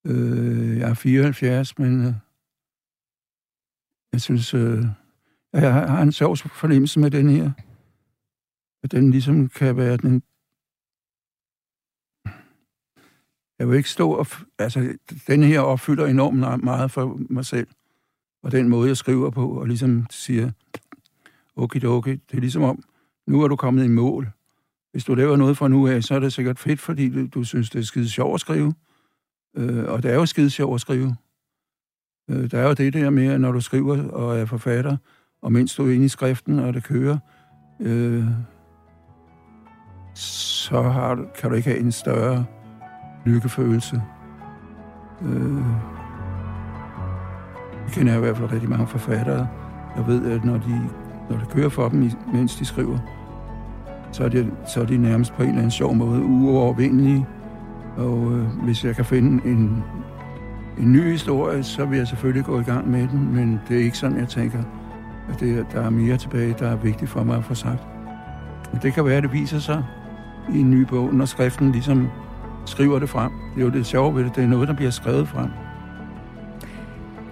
Øh, jeg er 74, men øh, jeg synes, øh, jeg har en sjov fornemmelse med den her. At den ligesom kan være den... Jeg vil ikke stå og... Altså, den her opfylder enormt meget for mig selv. Og den måde, jeg skriver på, og ligesom siger, okay, okay, det er ligesom om, nu er du kommet i mål. Hvis du laver noget fra nu af, så er det sikkert fedt, fordi du, du synes, det er skide sjovt at skrive. Øh, og det er jo skide sjovt at skrive. Øh, der er jo det der med, når du skriver og er forfatter, og mens du er inde i skriften, og det kører, øh, så har du, kan du ikke have en større lykkefølelse. Øh, jeg kender i hvert fald rigtig mange forfattere. Jeg ved, at når, de, når det kører for dem, mens de skriver, så er, de, så er de nærmest på en eller anden sjov måde uovervindelige. Og øh, hvis jeg kan finde en, en ny historie, så vil jeg selvfølgelig gå i gang med den, men det er ikke sådan, jeg tænker, at det, der er mere tilbage, der er vigtigt for mig at få sagt. Men det kan være, at det viser sig i en ny bog, når skriften ligesom skriver det frem. Det er jo det sjove ved det, det er noget, der bliver skrevet frem.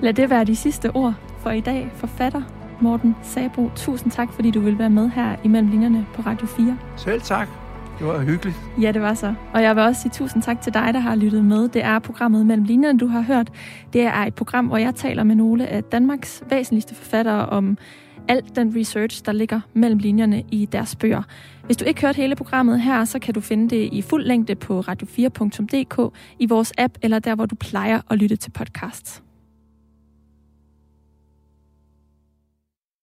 Lad det være de sidste ord for i dag. Forfatter Morten Sabro, tusind tak, fordi du vil være med her imellem linjerne på Radio 4. Selv tak. Det var hyggeligt. Ja, det var så. Og jeg vil også sige tusind tak til dig, der har lyttet med. Det er programmet Mellem Linjerne, du har hørt. Det er et program, hvor jeg taler med nogle af Danmarks væsentligste forfattere om alt den research, der ligger mellem linjerne i deres bøger. Hvis du ikke hørte hele programmet her, så kan du finde det i fuld længde på radio4.dk, i vores app eller der, hvor du plejer at lytte til podcasts.